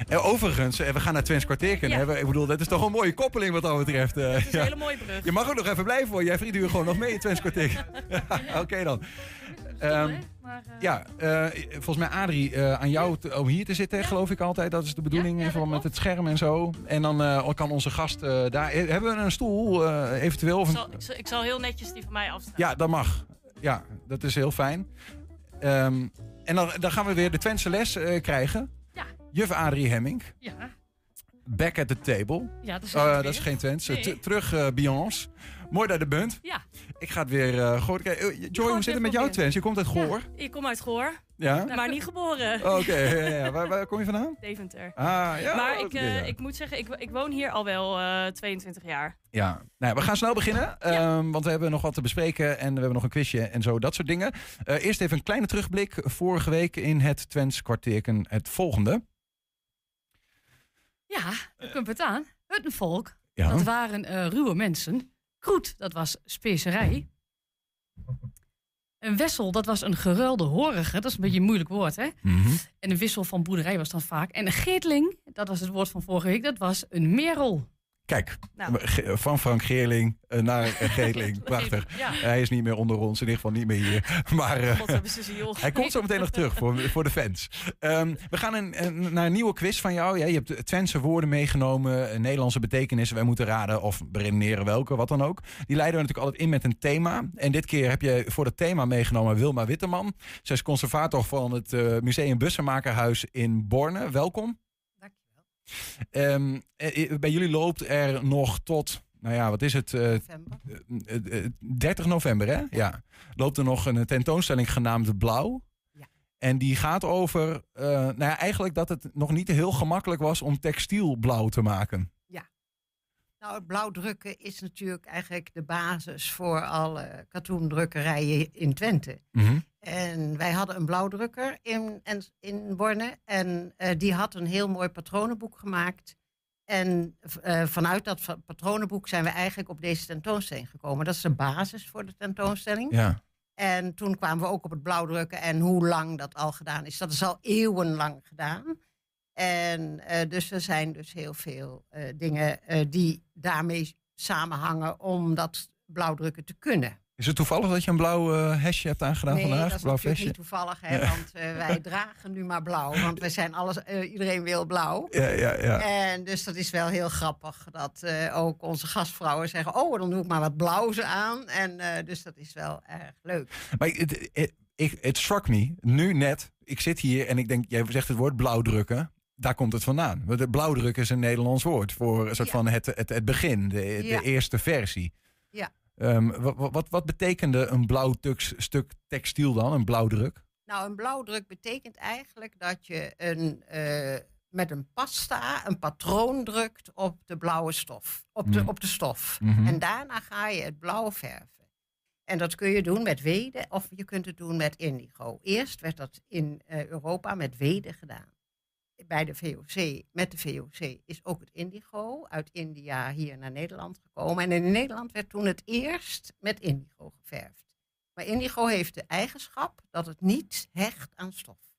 En overigens, eh, we gaan naar Twents Kwartierken. Ja. Ik bedoel, dat is toch een mooie koppeling wat dat betreft. eh, Dat is ja. een hele mooie brug. Je mag ook nog even blijven hoor. Jij vriend, doe je gewoon nog mee in Twents Kwartierken. Oké dan. Ehm, Maar, eh, ja, eh, volgens mij Adrie, eh, aan jou te- om hier te zitten, geloof ik altijd. Dat is de bedoeling, Ja, met het scherm en zo. En dan kan onze gast daar... Hebben we een stoel eventueel? Of ik, zal, ik, zal, ik zal heel netjes die van mij afstaan. Ja, dat mag. Ja, dat is heel fijn. Ehm, en dan, dan gaan we weer de Twentse les krijgen. Ja. Juf Adrie Hemming, Ja, back at the table. ja dat is dat geen Twents. Nee. T- terug Beyoncé. Mooi dat je er bent. Ja. Ik ga het weer uh, gooien. Kijk, eh, Joy, hoe zit het met jouw proberen. Twents? Je komt uit Goor. Ja, ik kom uit Goor, Ja? maar niet geboren. Oh, Oké, ja, ja, ja. Waar, waar kom je vandaan? Deventer. Ah, ja. maar ik, eh, ik moet zeggen, ik, ik woon hier al wel eh 22 jaar. Ja, nou, we gaan snel beginnen. ehm, want we hebben nog wat te bespreken en we hebben nog een quizje en zo, dat soort dingen. Eh, eerst even een kleine terugblik. Vorige week in het Twents kwartierken het volgende. Ja, daar komt het aan. Huttenvolk, Ja. dat waren eh, ruwe mensen. Kroet, dat was specerij. Een wessel, dat was een geruilde horige. Dat is een beetje een moeilijk woord, hè? Mhm. En een wissel van boerderij was dan vaak. En een geertling, dat was het woord van vorige week, dat was een merel. Kijk, Nou. Van Frank Geerling eh, naar Geerling. Prachtig. Ja. Hij is niet meer onder ons, in ieder geval niet meer hier. Maar eh, hij komt zo meteen nog terug voor, voor de fans. Ehm, we gaan een, een- naar een nieuwe quiz van jou. Ja, je hebt Twentse woorden meegenomen, eh, Nederlandse betekenissen. Wij moeten raden of beredeneren welke, wat dan ook. Die leiden we natuurlijk altijd in met een thema. En dit keer heb je voor het thema meegenomen Wilma Witteman. Zij is conservator van het Museum Bussenmakerhuis in Borne. Welkom. Ehm, eh, bij jullie loopt er nog tot, nou ja, wat is het? eh, eh, eh, 30 november, hè? Ja. Loopt er nog een tentoonstelling genaamd Blauw. Ja. En die gaat over, eh, nou ja, eigenlijk dat het nog niet heel gemakkelijk was om textiel blauw te maken. Nou, het blauwdrukken is natuurlijk eigenlijk de basis voor alle katoendrukkerijen in Twente. En wij hadden een blauwdrukker in, in Borne. En eh, die had een heel mooi patronenboek gemaakt. En eh, vanuit dat patronenboek zijn we eigenlijk op deze tentoonstelling gekomen. Dat is de basis voor de tentoonstelling. Ja. En toen kwamen we ook op het blauwdrukken en hoe lang dat al gedaan is. Dat is al eeuwenlang gedaan. En eh, dus er zijn dus heel veel dingen die daarmee samenhangen om dat blauwdrukken te kunnen. Is het toevallig dat je een blauw eh, hesje hebt aangedaan nee, vandaag? dat is blauw natuurlijk niet toevallig, hè, want eh, wij dragen nu maar blauw. Want wij zijn alles, eh, iedereen wil blauw. Ja, ja, ja. En dus dat is wel heel grappig dat ook onze gastvrouwen zeggen... oh, dan doe ik maar wat blauws aan. En dus dat is wel erg leuk. Maar het, struck me, nu net, ik zit hier en ik denk, jij zegt het woord blauwdrukken. Daar komt het vandaan. Want het blauwdrukken is een Nederlands woord voor een soort Ja. van het, het, het begin, de, de eerste versie. Ja. Ehm, wat, wat, wat betekende een blauw tux- stuk textiel dan, een blauwdruk? Nou, een blauwdruk betekent eigenlijk dat je een, eh, met een pasta een patroon drukt op de blauwe stof. Op de, Mm. op de stof. Mhm. En daarna ga je het blauw verven. En dat kun je doen met weden of je kunt het doen met indigo. Eerst werd dat in eh, Europa met weden gedaan. Bij de VOC, met de VOC is ook het indigo uit India hier naar Nederland gekomen. En in Nederland werd toen het eerst met indigo geverfd. Maar indigo heeft de eigenschap dat het niet hecht aan stof.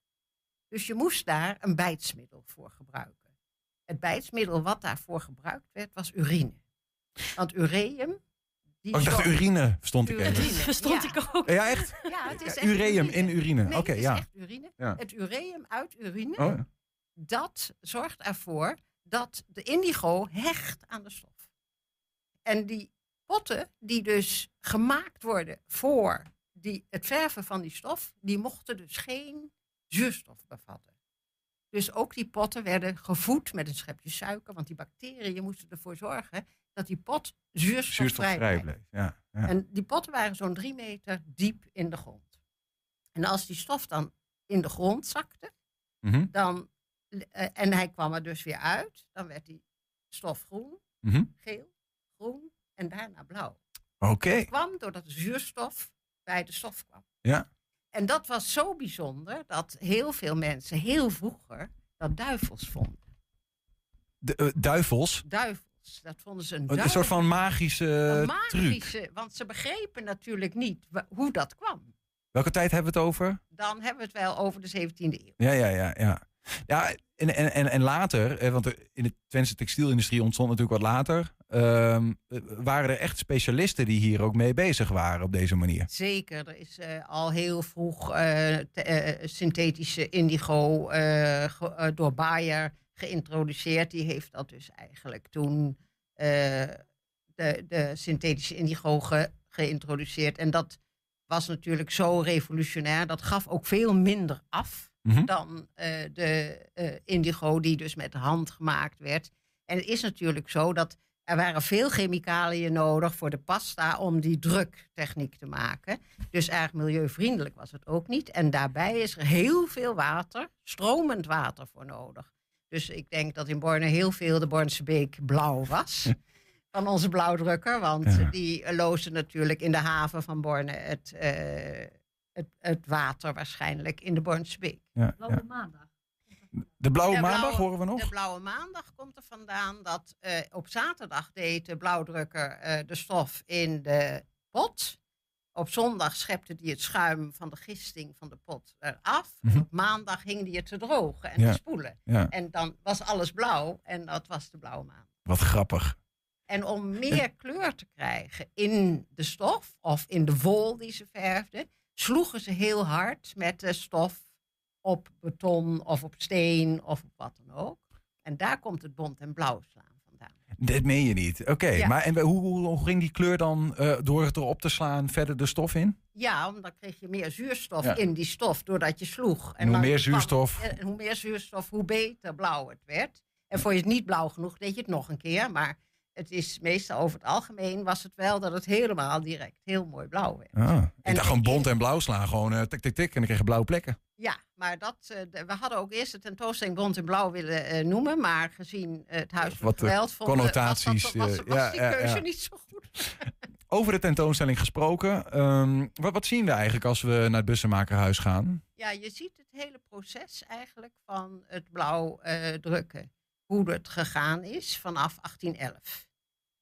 Dus je moest daar een bijtsmiddel voor gebruiken. Het bijtsmiddel wat daarvoor gebruikt werd was urine. Want ureum... Die Oh, ik dacht urine, stond ik even. Urine, Verstond ja. ik ook. Ja, echt? Ja, het is echt Ureum in urine. Nee, Oké, het is ja. echt urine. Ja. Het ureum uit urine, Oh, ja. Dat zorgt ervoor dat de indigo hecht aan de stof. En die potten die dus gemaakt worden voor die, het verven van die stof, die mochten dus geen zuurstof bevatten. Dus ook die potten werden gevoed met een schepje suiker, want die bacteriën moesten ervoor zorgen dat die pot zuurstofvrij Zuurstofvrij bleef. Ja, ja. En die potten waren zo'n drie meter diep in de grond. En als die stof dan in de grond zakte, Mhm, dan, en hij kwam er dus weer uit, dan werd die stof groen, mhm. geel, groen en daarna blauw. Oké. Dat kwam doordat de zuurstof bij de stof kwam. Ja. En dat was zo bijzonder dat heel veel mensen heel vroeger dat duivels vonden. De, eh, duivels. Duivels, dat vonden ze een Een duivel. soort van magische Een eh, truc. magische, want ze begrepen natuurlijk niet hoe dat kwam. Welke tijd hebben we het over? Dan hebben we het wel over de 17e eeuw. Ja, ja, ja. Ja, ja en, en, en, later, eh, want in de Twentse textielindustrie ontstond natuurlijk wat later, ehm, eh, waren er echt specialisten die hier ook mee bezig waren op deze manier. Zeker, er is eh, al heel vroeg synthetische indigo door Bayer geïntroduceerd. Die heeft dat dus eigenlijk toen de, de synthetische indigo ge- geïntroduceerd. En dat was natuurlijk zo revolutionair. Dat gaf ook veel minder af Mhm. dan eh, de eh, indigo die dus met de hand gemaakt werd. En het is natuurlijk zo dat er waren veel chemicaliën nodig voor de pasta om die druktechniek te maken. Dus erg milieuvriendelijk was het ook niet. En daarbij is er heel veel water, stromend water voor nodig. Dus ik denk dat in Borne heel veel de Bornse Beek blauw was. Van onze blauwdrukker. Want Ja. die loosde natuurlijk in de haven van Borne het, eh, het, het water waarschijnlijk in de Bornse Beek. Ja, Blauwe ja. maandag. De Blauwe De Maandag blauwe- horen we nog? De Blauwe Maandag komt er vandaan dat eh, op zaterdag deed de blauwdrukker eh, de stof in de pot. Op zondag schepte hij het schuim van de gisting van de pot eraf. Mhm. En op maandag hing hij het te drogen en Ja. te spoelen. Ja, En dan was alles blauw en dat was de Blauwe Maandag. wat grappig. En om meer kleur te krijgen in de stof of in de wol die ze verfden, sloegen ze heel hard met de stof op beton of op steen of op wat dan ook. En daar komt het bont en blauw slaan vandaan. Dit meen je niet. Oké, Ja. maar en hoe, hoe, ging die kleur dan eh, door het erop te slaan verder de stof in? Ja, omdat dan kreeg je meer zuurstof Ja. in die stof doordat je sloeg. En hoe dan meer kwam- zuurstof- En hoe meer zuurstof, hoe beter blauw het werd. En vond je het niet blauw genoeg, deed je het nog een keer. Maar het is meestal over het algemeen was het wel dat het helemaal direct heel mooi blauw werd. Ah, ik dacht gewoon bont en blauw slaan. Gewoon eh, tik, tik, tik. En dan kreeg je blauwe plekken. Ja, maar dat, eh, we hadden ook eerst de tentoonstelling Bont en Blauw willen eh, noemen. Maar gezien het Huis van Geweld vonden we- was, connotaties, dat, was, was ja, die keuze ja. niet zo goed. Over de tentoonstelling gesproken. ehm, wat, wat zien we eigenlijk als we naar het Bussemakerhuis gaan? Ja, je ziet het hele proces eigenlijk van het blauw drukken. Hoe het gegaan is vanaf 1811.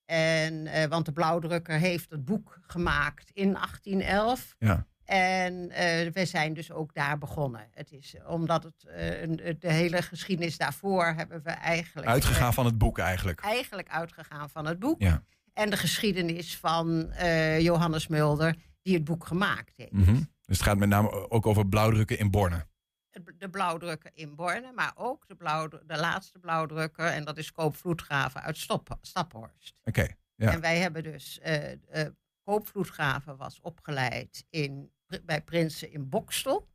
En, eh, want de blauwdrukker heeft het boek gemaakt in 1811. Ja. En eh, we zijn dus ook daar begonnen. Het is omdat het, eh, de hele geschiedenis daarvoor hebben we eigenlijk... Uitgegaan van het boek eigenlijk. eigenlijk uitgegaan van het boek. Ja. En de geschiedenis van Johannes Mulder die het boek gemaakt heeft. Mhm. Dus het gaat met name ook over blauwdrukken in Borne. Het- De blauwdrukker in Borne, maar ook de, blauwdru- de laatste blauwdrukker, en dat is Koop Vloedgraven uit Stop, Staphorst. Oké, ja. En wij hebben dus, eh eh, Koop Vloedgraven was opgeleid in, bij Prinsen in Bokstel.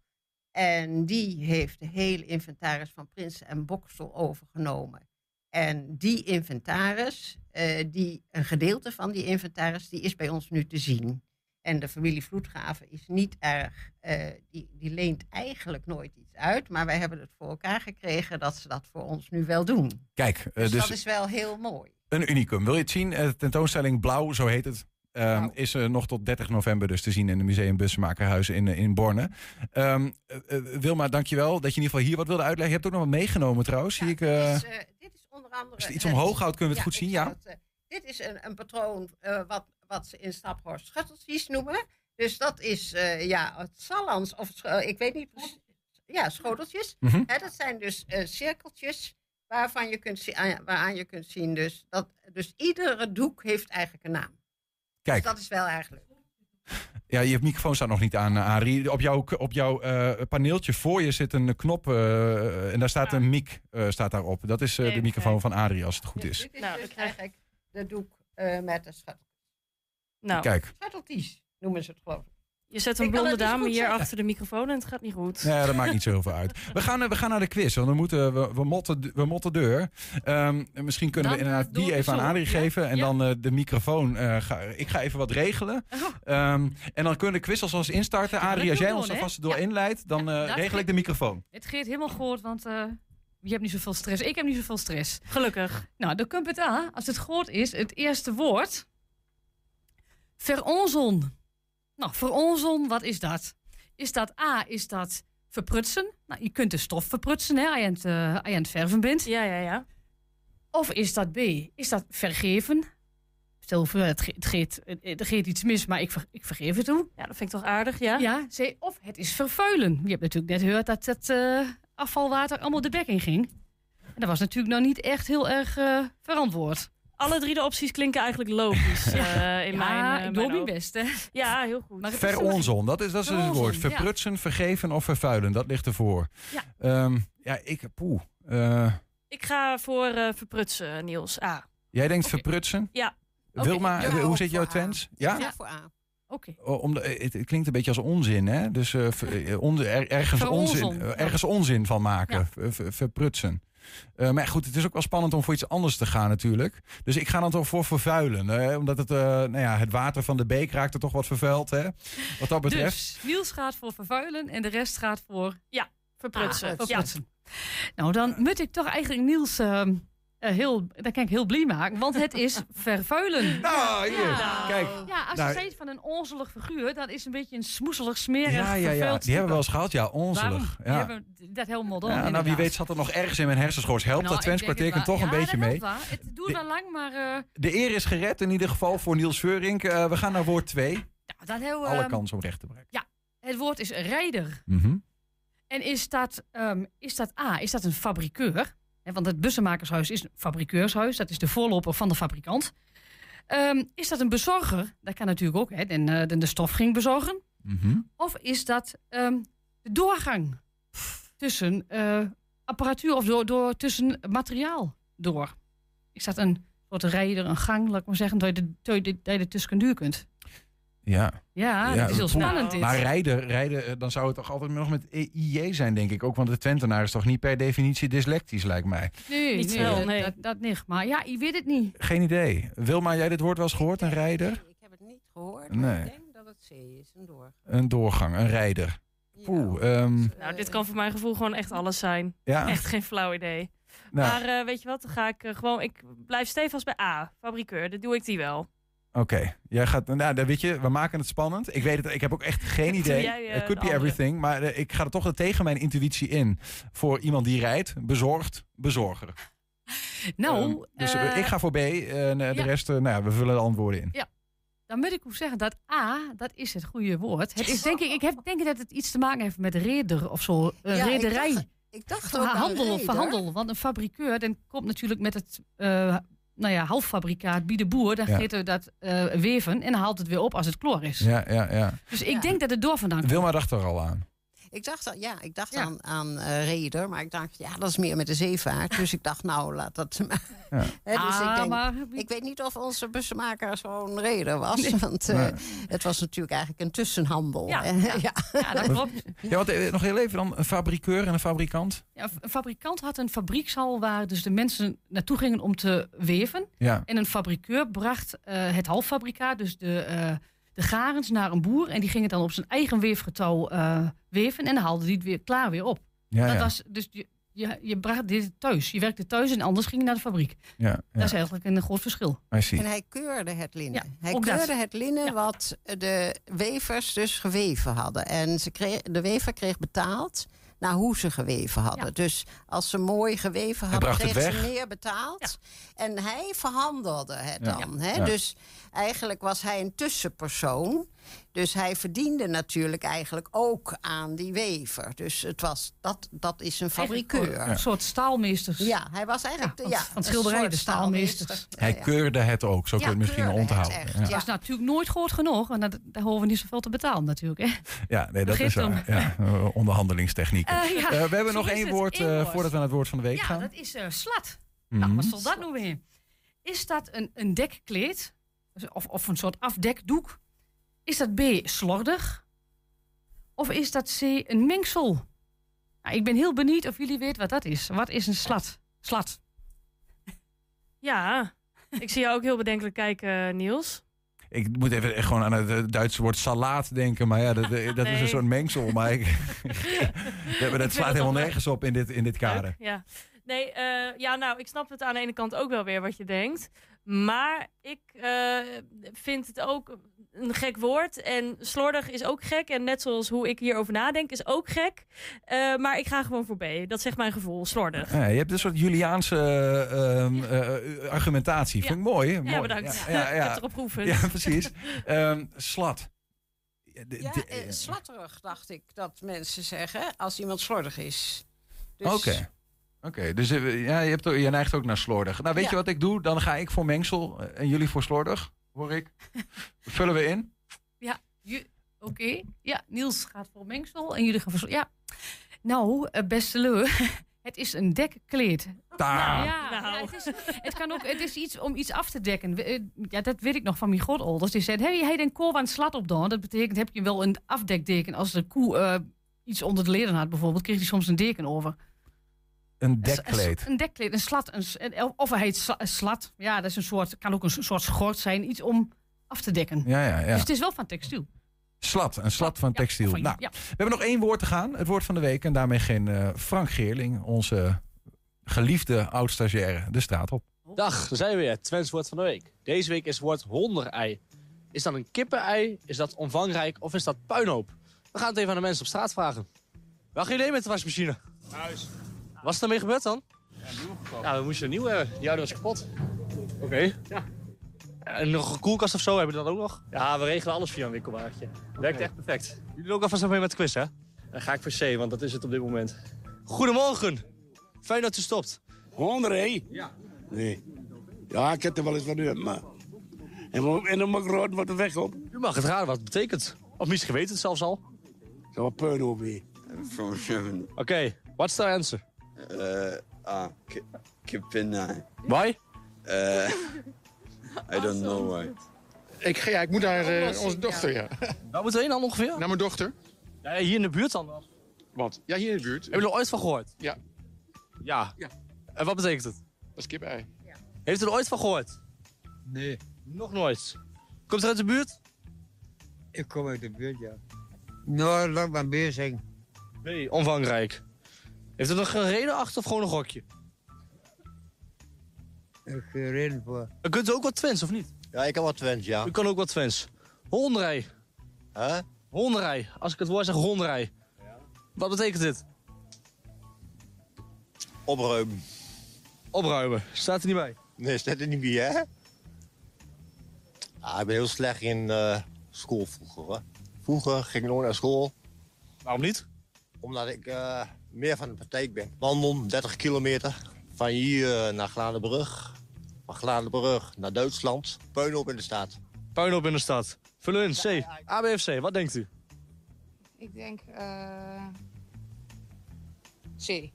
En die heeft de hele inventaris van Prinsen en Bokstel overgenomen. En die inventaris, eh, die, een gedeelte van die inventaris, die is bij ons nu te zien. En de familie Vloedgraven is niet erg, eh, die, die leent eigenlijk nooit iets uit. Maar wij hebben het voor elkaar gekregen dat ze dat voor ons nu wel doen. Kijk, eh, Dus, dus dat is wel heel mooi. een unicum. Wil je het zien? Eh, tentoonstelling Blauw, zo heet het. ehm, Blauw. is nog tot 30 november dus te zien in het Museum in, in Borne. Eh, eh, Wilma, dankjewel dat je in ieder geval hier wat wilde uitleggen. Je hebt ook nog wat meegenomen trouwens. Zie ik, dit, is, dit is onder andere... als je iets omhoog houdt, kunnen we het goed zien. Ja? het, dit is een, een patroon wat, wat ze in Staphorst schutteltjes noemen. Dus dat is eh, ja, het Salans, of ik weet niet precies. Ja, schoteltjes. Mhm. Hè, dat zijn dus eh, cirkeltjes waarvan je kunt zien, aan- waaraan je kunt zien dus dat dus iedere doek heeft eigenlijk een naam. Kijk, Dus dat is wel eigenlijk ja, je microfoon staat nog niet aan, eh, Arie. Op jouw, op jouw eh, paneeltje voor je zit een knop eh, en daar staat een mic eh, staat daarop. Dat is eh, de microfoon van Arie, als het goed is. Dit is Nou, dus ik krijg- eigenlijk de doek eh, met de schuttel. Nou, Kijk, Schuttelties noemen ze het geloof ik. je zet een Ik blonde niet dame hier zeggen. achter de microfoon en het gaat niet goed. Ja, dat maakt niet zo heel veel uit. We gaan, eh, we gaan naar de quiz, want we, moeten, we, we, motten, we motten deur. Ehm, misschien kunnen we inderdaad die de even aan Adrie ja? geven. En Ja. dan eh, de microfoon. eh, ga, ik ga even wat regelen. Oh. Ehm, en dan kunnen de quiz alvast instarten. Ja, Adrie, als jij ons alvast door Ja. inleidt, dan eh, regel ik de microfoon. Het gaat helemaal goed, want eh, je hebt niet zoveel stress. Ik heb niet zoveel stress. Gelukkig. Nou, het aan. Als het goed is, het eerste woord. Veronzon. Nou, veronzon, wat is dat? Is dat A, is dat verprutsen? Nou, je kunt de stof verprutsen, hè, als je aan het, eh, als je aan het verven bent. Ja, ja, ja. Of is dat B, is dat vergeven? Stel voor, het, ge- het, geeft, er geeft iets mis, maar ik, ver- ik vergeef het toe. Ja, dat vind ik toch aardig, ja? Ja, C, of het is vervuilen. Je hebt natuurlijk net gehoord dat het eh, afvalwater allemaal de bek in ging. En dat was natuurlijk nou niet echt heel erg eh, verantwoord. Alle drie de opties klinken eigenlijk logisch eh, in ja, mijn, eh, ik doe mijn best, hè. Ja, heel goed. Maar het Veronzon, dat is, dat is het Veronzon, woord. ja. Verprutsen, vergeven of vervuilen, dat ligt ervoor. Ja. Ehm, ja, ik, poeh. Eh, Ik ga voor eh, verprutsen, Niels. Ah. jij denkt verprutsen? Ja. Wilma, Ja, hoe zit jouw A. twens? Ja? Ja, voor A. Oké. O- Om de, het, het klinkt een beetje als onzin, hè? Dus ver- on- er- ergens, Veronzon, onzin, ergens onzin van maken. Ja. ver- ver- verprutsen. Eh, maar goed, het is ook wel spannend om voor iets anders te gaan natuurlijk. Dus ik ga dan toch voor vervuilen. eh, omdat het, eh, nou ja, het water van de beek raakt er toch wat vervuild, hè? Wat dat betreft. Dus Niels gaat voor vervuilen en de rest gaat voor Verprutsen. Ah, ja. verprutsen. Nou, dan moet ik toch eigenlijk Niels ehm, eh, heel, dat kan ik heel blij maken, want het is vervuilen. Nou, hier. Ja. Kijk. Ja, als Nou, je zegt van een onzelig figuur, dat is een beetje een smoezelig, smerig, Ja, ja, ja. Die hebben we wel eens gehad. Ja, Waarom? onzelig. Ja. hebben dat helemaal dan. Ja, nou, wie weet zat er nog ergens in mijn hersenschors. Helpt Nou, dat het toch een Ja, beetje dat mee? helpt wel. Het De- wel lang, maar eh, De eer is gered in ieder geval voor Niels Veurink. Eh, we gaan naar woord 2. ja, dat heel, Alle ehm, kans om recht te brengen. het woord is rijder. Mhm. En is dat, ehm, is dat A, is dat een fabrikeur? Want het bussenmakershuis is een fabrikeurshuis. Dat is de voorloper van de fabrikant. Ehm, is dat een bezorger? Dat kan natuurlijk ook. Hè, en, eh, de, de stof ging bezorgen. Mhm. Of is dat ehm, de doorgang tussen eh, apparatuur of door, door, tussen materiaal door? Is dat een soort rijder, een gang, laat ik maar zeggen, dat je, de, dat je, de- dat je er tussen duur kunt? Ja. Ja, Ja, dat is heel spannend dit. Maar rijden, rijden, eh, dan zou het toch altijd nog met IJ zijn, denk ik. Ook, want de Twentenaar is toch niet per definitie dyslectisch, lijkt mij. nee, Niet nee, dat, nee. Dat, dat niet. Maar ja, je weet het niet. Geen idee. Wilma, jij dit woord wel eens gehoord, een rijder? Nee, ik heb het niet gehoord, maar Nee. ik denk dat het C is, een doorgang. Een doorgang, een rijder. Ja. Poeh, ehm, Nou, dit kan voor mijn gevoel gewoon echt alles zijn. ja. Echt geen flauw idee. Nou, Maar eh, weet je wat, dan ga ik eh, gewoon... Ik blijf stevast bij A, fabrikeur. Dan doe ik die wel. Oké, jij gaat. Nou, dan weet je, we maken het spannend. Ik weet het, ik heb ook echt geen idee. jij, eh, It could be andere. everything. Maar eh, ik ga er toch tegen mijn intuïtie in. Voor iemand die rijdt, bezorgd, bezorger. Nou, Ehm, dus eh, ik ga voor B en de ja. rest, nou ja, we vullen de antwoorden in. dan moet ik ook zeggen dat A, dat is het goede woord. Het is denk ik, ik heb denk ik dat het iets te maken heeft met reder of zo. Een Ja, ik rederij. dacht- Ik dacht ook aan handel verhandel. Want een fabrikeur dan komt natuurlijk met het, eh, nou ja, halffabrikaat bij de boer. Dan Ja. gaat hij dat eh, weven en dan haalt het weer op als het kloor is. Ja, ja, ja. Dus ik denk dat het door vandaan komt. Wilma dacht er al aan. Ik dacht, al- ja, ik dacht Ja. aan, aan eh, reder, maar ik dacht, ja, dat is meer met de zeevaart. dus ik dacht, nou, laat dat maar. Ja. Dus Ah, ik, denk, maar ik weet niet of onze bussenmaker zo'n reder was. Want eh, Nee. het was natuurlijk eigenlijk een tussenhandel. Ja, ja. ja. ja, dat klopt. Ja, want eh, nog heel even dan. Een fabrikeur en een fabrikant. Ja, een fabrikant had een fabriekshal waar dus de mensen naartoe gingen om te weven. Ja. En een fabrikeur bracht eh, het halffabrikaat, dus de, eh, de garens, naar een boer. En die ging het dan op zijn eigen weefgetouw eh, weven. En dan haalde die het weer klaar weer op. Ja, dat ja. was, dus je, je, je bracht dit thuis. Je werkte thuis en anders ging je naar de fabriek. ja, Dat is eigenlijk een groot verschil. En hij keurde het linnen. Ja, hij dat. keurde het linnen Ja. wat de wevers dus geweven hadden. En ze kreeg, de wever kreeg betaald naar hoe ze geweven hadden. Ja. Dus als ze mooi geweven hadden, kreeg ze meer betaald. En hij verhandelde het Ja. dan. Hè? Ja. Dus eigenlijk was hij een tussenpersoon. Dus hij verdiende natuurlijk eigenlijk ook aan die wever. Dus het was, dat, dat is een fabrikeur. Een soort staalmeesters. Ja, hij was eigenlijk Ja, ja, van een schilderij, de staalmeesters. staalmeester. Hij Ja, ja. keurde het ook. Zo kun je het misschien keurde het onthouden. echt, Ja. Dat ja. is natuurlijk nooit groot genoeg. En dat, daar hoeven we niet zoveel te betalen natuurlijk. Hè? Ja, nee, dat Begint is waar. Ja, eh, onderhandelingstechnieken. Eh, ja, Eh, we hebben nog één woord eh, voordat we naar het woord van de week Ja, gaan. dat is eh, slat. Mhm. Nou, wat zal dat nou weer? Is dat een, een dekkleed? Of, of een soort afdekdoek? Is dat B, slordig? Of is dat C, een mengsel? Nou, ik ben heel benieuwd of jullie weten wat dat is. Wat is een slat? Slat. Ja, ik zie jou ook heel bedenkelijk kijken, Niels. Ik moet even gewoon aan het eh, Duitse woord salaat denken. Maar ja, dat, eh, dat is een soort mengsel. Maar ik, dat het slaat helemaal nergens op in dit, in dit kader. Leuk, Ja. Nee, eh, ja, nou, ik snap het aan de ene kant ook wel weer wat je denkt. Maar ik eh, vind het ook een gek woord. En slordig is ook gek. En net zoals hoe ik hierover nadenk, is ook gek. Eh, maar ik ga gewoon voor B. Dat zegt mijn gevoel, slordig. Ja, je hebt een soort Juliaanse eh, ehm, eh, argumentatie. Ja. Vind ik mooi. Ja, mooi. bedankt. Ja, ja, ik ja. heb erop geoefend. Ja, precies. Ehm, slat. Ja, de- Ja, de- eh, slatterig dacht ik dat mensen zeggen als iemand slordig is. Dus, Oké. Oké, dus ja, je, hebt, je neigt ook naar slordig. Nou, weet Ja. je wat ik doe? Dan ga ik voor mengsel en jullie voor slordig, hoor ik. Vullen we in? Ju- Oké. Ja, Niels gaat voor mengsel en jullie gaan voor. Ja. Nou, eh, beste leu. Het is een dekkleed. Daar. Ja, Nou. ja, het, is, het, kan ook, het is iets om iets af te dekken. Eh, Ja, dat weet ik nog van mijn grootouders. Die zeiden, heb je hij een kool aan slat op dan? Dat betekent, heb je wel een afdekdeken. Als de koe eh, iets onder de leden had bijvoorbeeld, kreeg hij soms een deken over. Een dekkleed. Een, een dekkleed, een slat. Een, of hij heet slat. Ja, dat is een soort, kan ook een soort schort zijn. Iets om af te dekken. Ja, ja, Dus ja. het is wel van textiel. Slat, een slat van Ja, textiel. van- Nou, ja. we hebben nog één woord te gaan. Het woord van de week. En daarmee geen eh, Frank Geerling, onze geliefde oud-stagiaire, de straat op. Dag, daar zijn we weer. Twents woord van de week. Deze week is het woord honderei. Is dat een kippenei? Is dat omvangrijk? Of is dat puinhoop? We gaan het even aan de mensen op straat vragen. Waar gaan jullie heen met de wasmachine? Huis. Wat is ermee gebeurd dan? Ja, we moesten een nieuw hebben. Die oude was kapot. Oké. Ja. En nog een koelkast of zo, hebben we dat ook nog? Ja, we regelen alles via een winkelwagentje. Werkt echt perfect. Jullie doen ook alvast mee met de quiz, hè? Dan ga ik voor C, want dat is het op dit moment. Goedemorgen. Fijn dat u stopt. Honderé? Ja. Nee. Ja, ik heb er wel eens van gehoord, maar... En, dan- mag ik raden wat de weg op. U mag het raden wat het betekent. Of misschien weet het zelfs al. Zo wat puin op. Oké, what's the answer? Uh, ah, ki- kippenai. Why? Uh, I don't know why. Ik, ga- ja, ik moet naar eh, onze dochter, ja. Waar moeten we heen dan ongeveer? Naar mijn dochter. Ja, hier in de buurt dan. Wat? Ja, hier in de buurt. Hebben jullie er ooit van gehoord? Ja. Ja. Ja. En wat betekent het? Dat is kip-ei. Heeft u er ooit van gehoord? Nee, Nog nooit. Komt u uit de buurt? ik kom uit de buurt, ja. Nou, lang maar bezig. Nee, omvangrijk. Heeft er nog een reden achter of gewoon een gokje? Ik ga reden voor. Dan kunt u ook wat Twents, of niet? Ja, ik heb wat Twents, ja. U kan ook wat Twents. Honderij. Hè? Honderij. Als ik het woord zeg, honderij. Wat betekent dit? Opruimen. Opruimen. Staat er niet bij. Nee, staat er niet bij, hè? Ah, ik ben heel slecht in eh, school vroeger, hoor. Vroeger ging ik nooit naar school. Waarom niet? Omdat ik eh, meer van de praktijk ben. Wandelen, 30 kilometer. Van hier eh, naar Gladenbrug. Van Gladenbrug naar Duitsland. Puinhoop in de staat. Puinhoop in de stad. Vullen in C. A, B of C, wat denkt u? Ik denk eh C.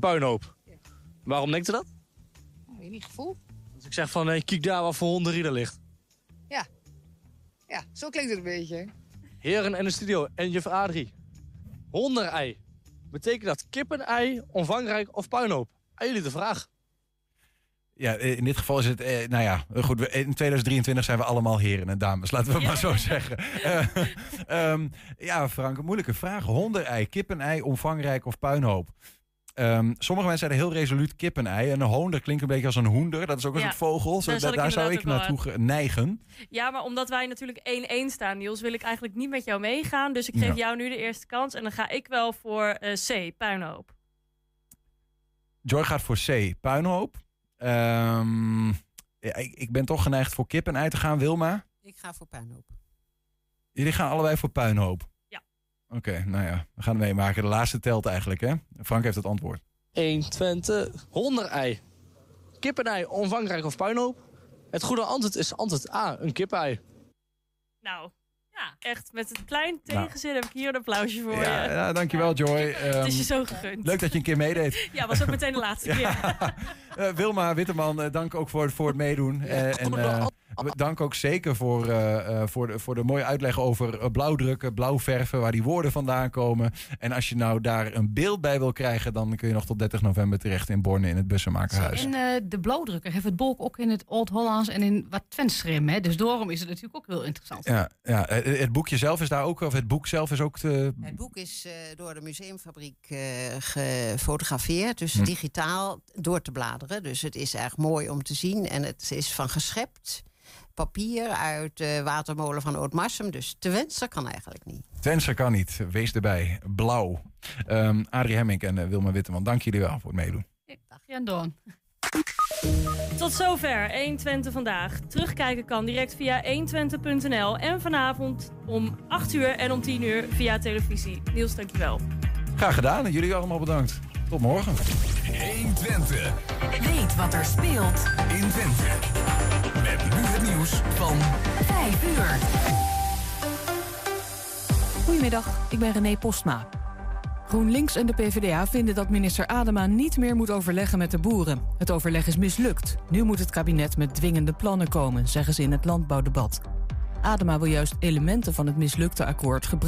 Puinhoop. Waarom denkt u dat? Nou, weet niet, gevoel? Als ik zeg van, hey, kijk daar wat voor hondenrie er ligt. Ja. Ja, zo klinkt het een beetje. Heren en de studio en juf Adrie. Honderei. Betekent dat kippenei, omvangrijk of puinhoop? Aan jullie de vraag. Ja, in dit geval is het, eh, nou ja, goed, we- in 2023 zijn we allemaal heren en dames, laten we maar zo zeggen. Eh, ehm, ja, Frank, een moeilijke vraag. Honderei, kippenei, omvangrijk of puinhoop? Ehm, sommige mensen zeiden heel resoluut kippenei. En een hoender klinkt een beetje als een hoender. Dat is ook een Ja, soort vogel. Zo, daar da- zou ik naartoe ge- neigen. Ja, maar omdat wij natuurlijk 1-1 staan, Niels, wil ik eigenlijk niet met jou meegaan. Dus ik geef Ja. jou nu de eerste kans. En dan ga ik wel voor eh, C, puinhoop. Joy gaat voor C, puinhoop. Ehm, ja, ik, ik ben toch geneigd voor kippenei te gaan, Wilma. Ik ga voor puinhoop. Jullie gaan allebei voor puinhoop? Oké, nou ja, we gaan het meemaken. De laatste telt eigenlijk, hè? Frank heeft het antwoord. 1 Twente, honderei. Kippenei, omvangrijk of puinhoop? Het goede antwoord is antwoord A, een kippenei. Nou, ja, echt met een klein tegenzin heb ik hier een applausje voor Nou. Ja, je. ja, dankjewel Joy. Het is je Ehm, zo gegund. Leuk dat je een keer meedeed. Ja, was ook meteen de laatste keer. Eh, Wilma Witteman, eh, dank ook voor, voor het meedoen. Eh, en eh, dank ook zeker voor, eh, eh, voor, de, voor de mooie uitleg over eh, blauwdrukken, blauwverven, waar die woorden vandaan komen. En als je nou daar een beeld bij wil krijgen, dan kun je nog tot 30 november terecht in Borne in het Bussenmakerhuis. En eh, de blauwdrukker heeft het bolk ook in het Oud-Hollands en in wat Twentschrim. hè Dus daarom is het natuurlijk ook heel interessant. Ja, ja, het boekje zelf is daar ook, of het boek zelf is ook te... Het boek is eh, door de museumfabriek eh, gefotografeerd, dus Hm. digitaal door te bladeren. Dus het is erg mooi om te zien en het is van geschept papier uit de watermolen van Oudmarsum. Dus te wensen kan eigenlijk niet. Twentse kan niet, wees erbij. Blauw. Ehm Adrie Hemmink en eh, Wilma Witteman, dank jullie wel voor het meedoen. Dag Jan Doorn. Tot zover 120 vandaag. Terugkijken kan direct via 120.nl en vanavond om 8 uur en om 10 uur via televisie. Niels, dankjewel. Graag gedaan en jullie allemaal bedankt. Tot morgen. 120. Weet wat er speelt in Twente. Met nu het nieuws van 5 uur. Goedemiddag, ik ben René Postma. GroenLinks en de PvdA vinden dat minister Adema niet meer moet overleggen met de boeren. Het overleg is mislukt. Nu moet het kabinet met dwingende plannen komen, zeggen ze in het landbouwdebat. Adema wil juist elementen van het mislukte akkoord gebruiken.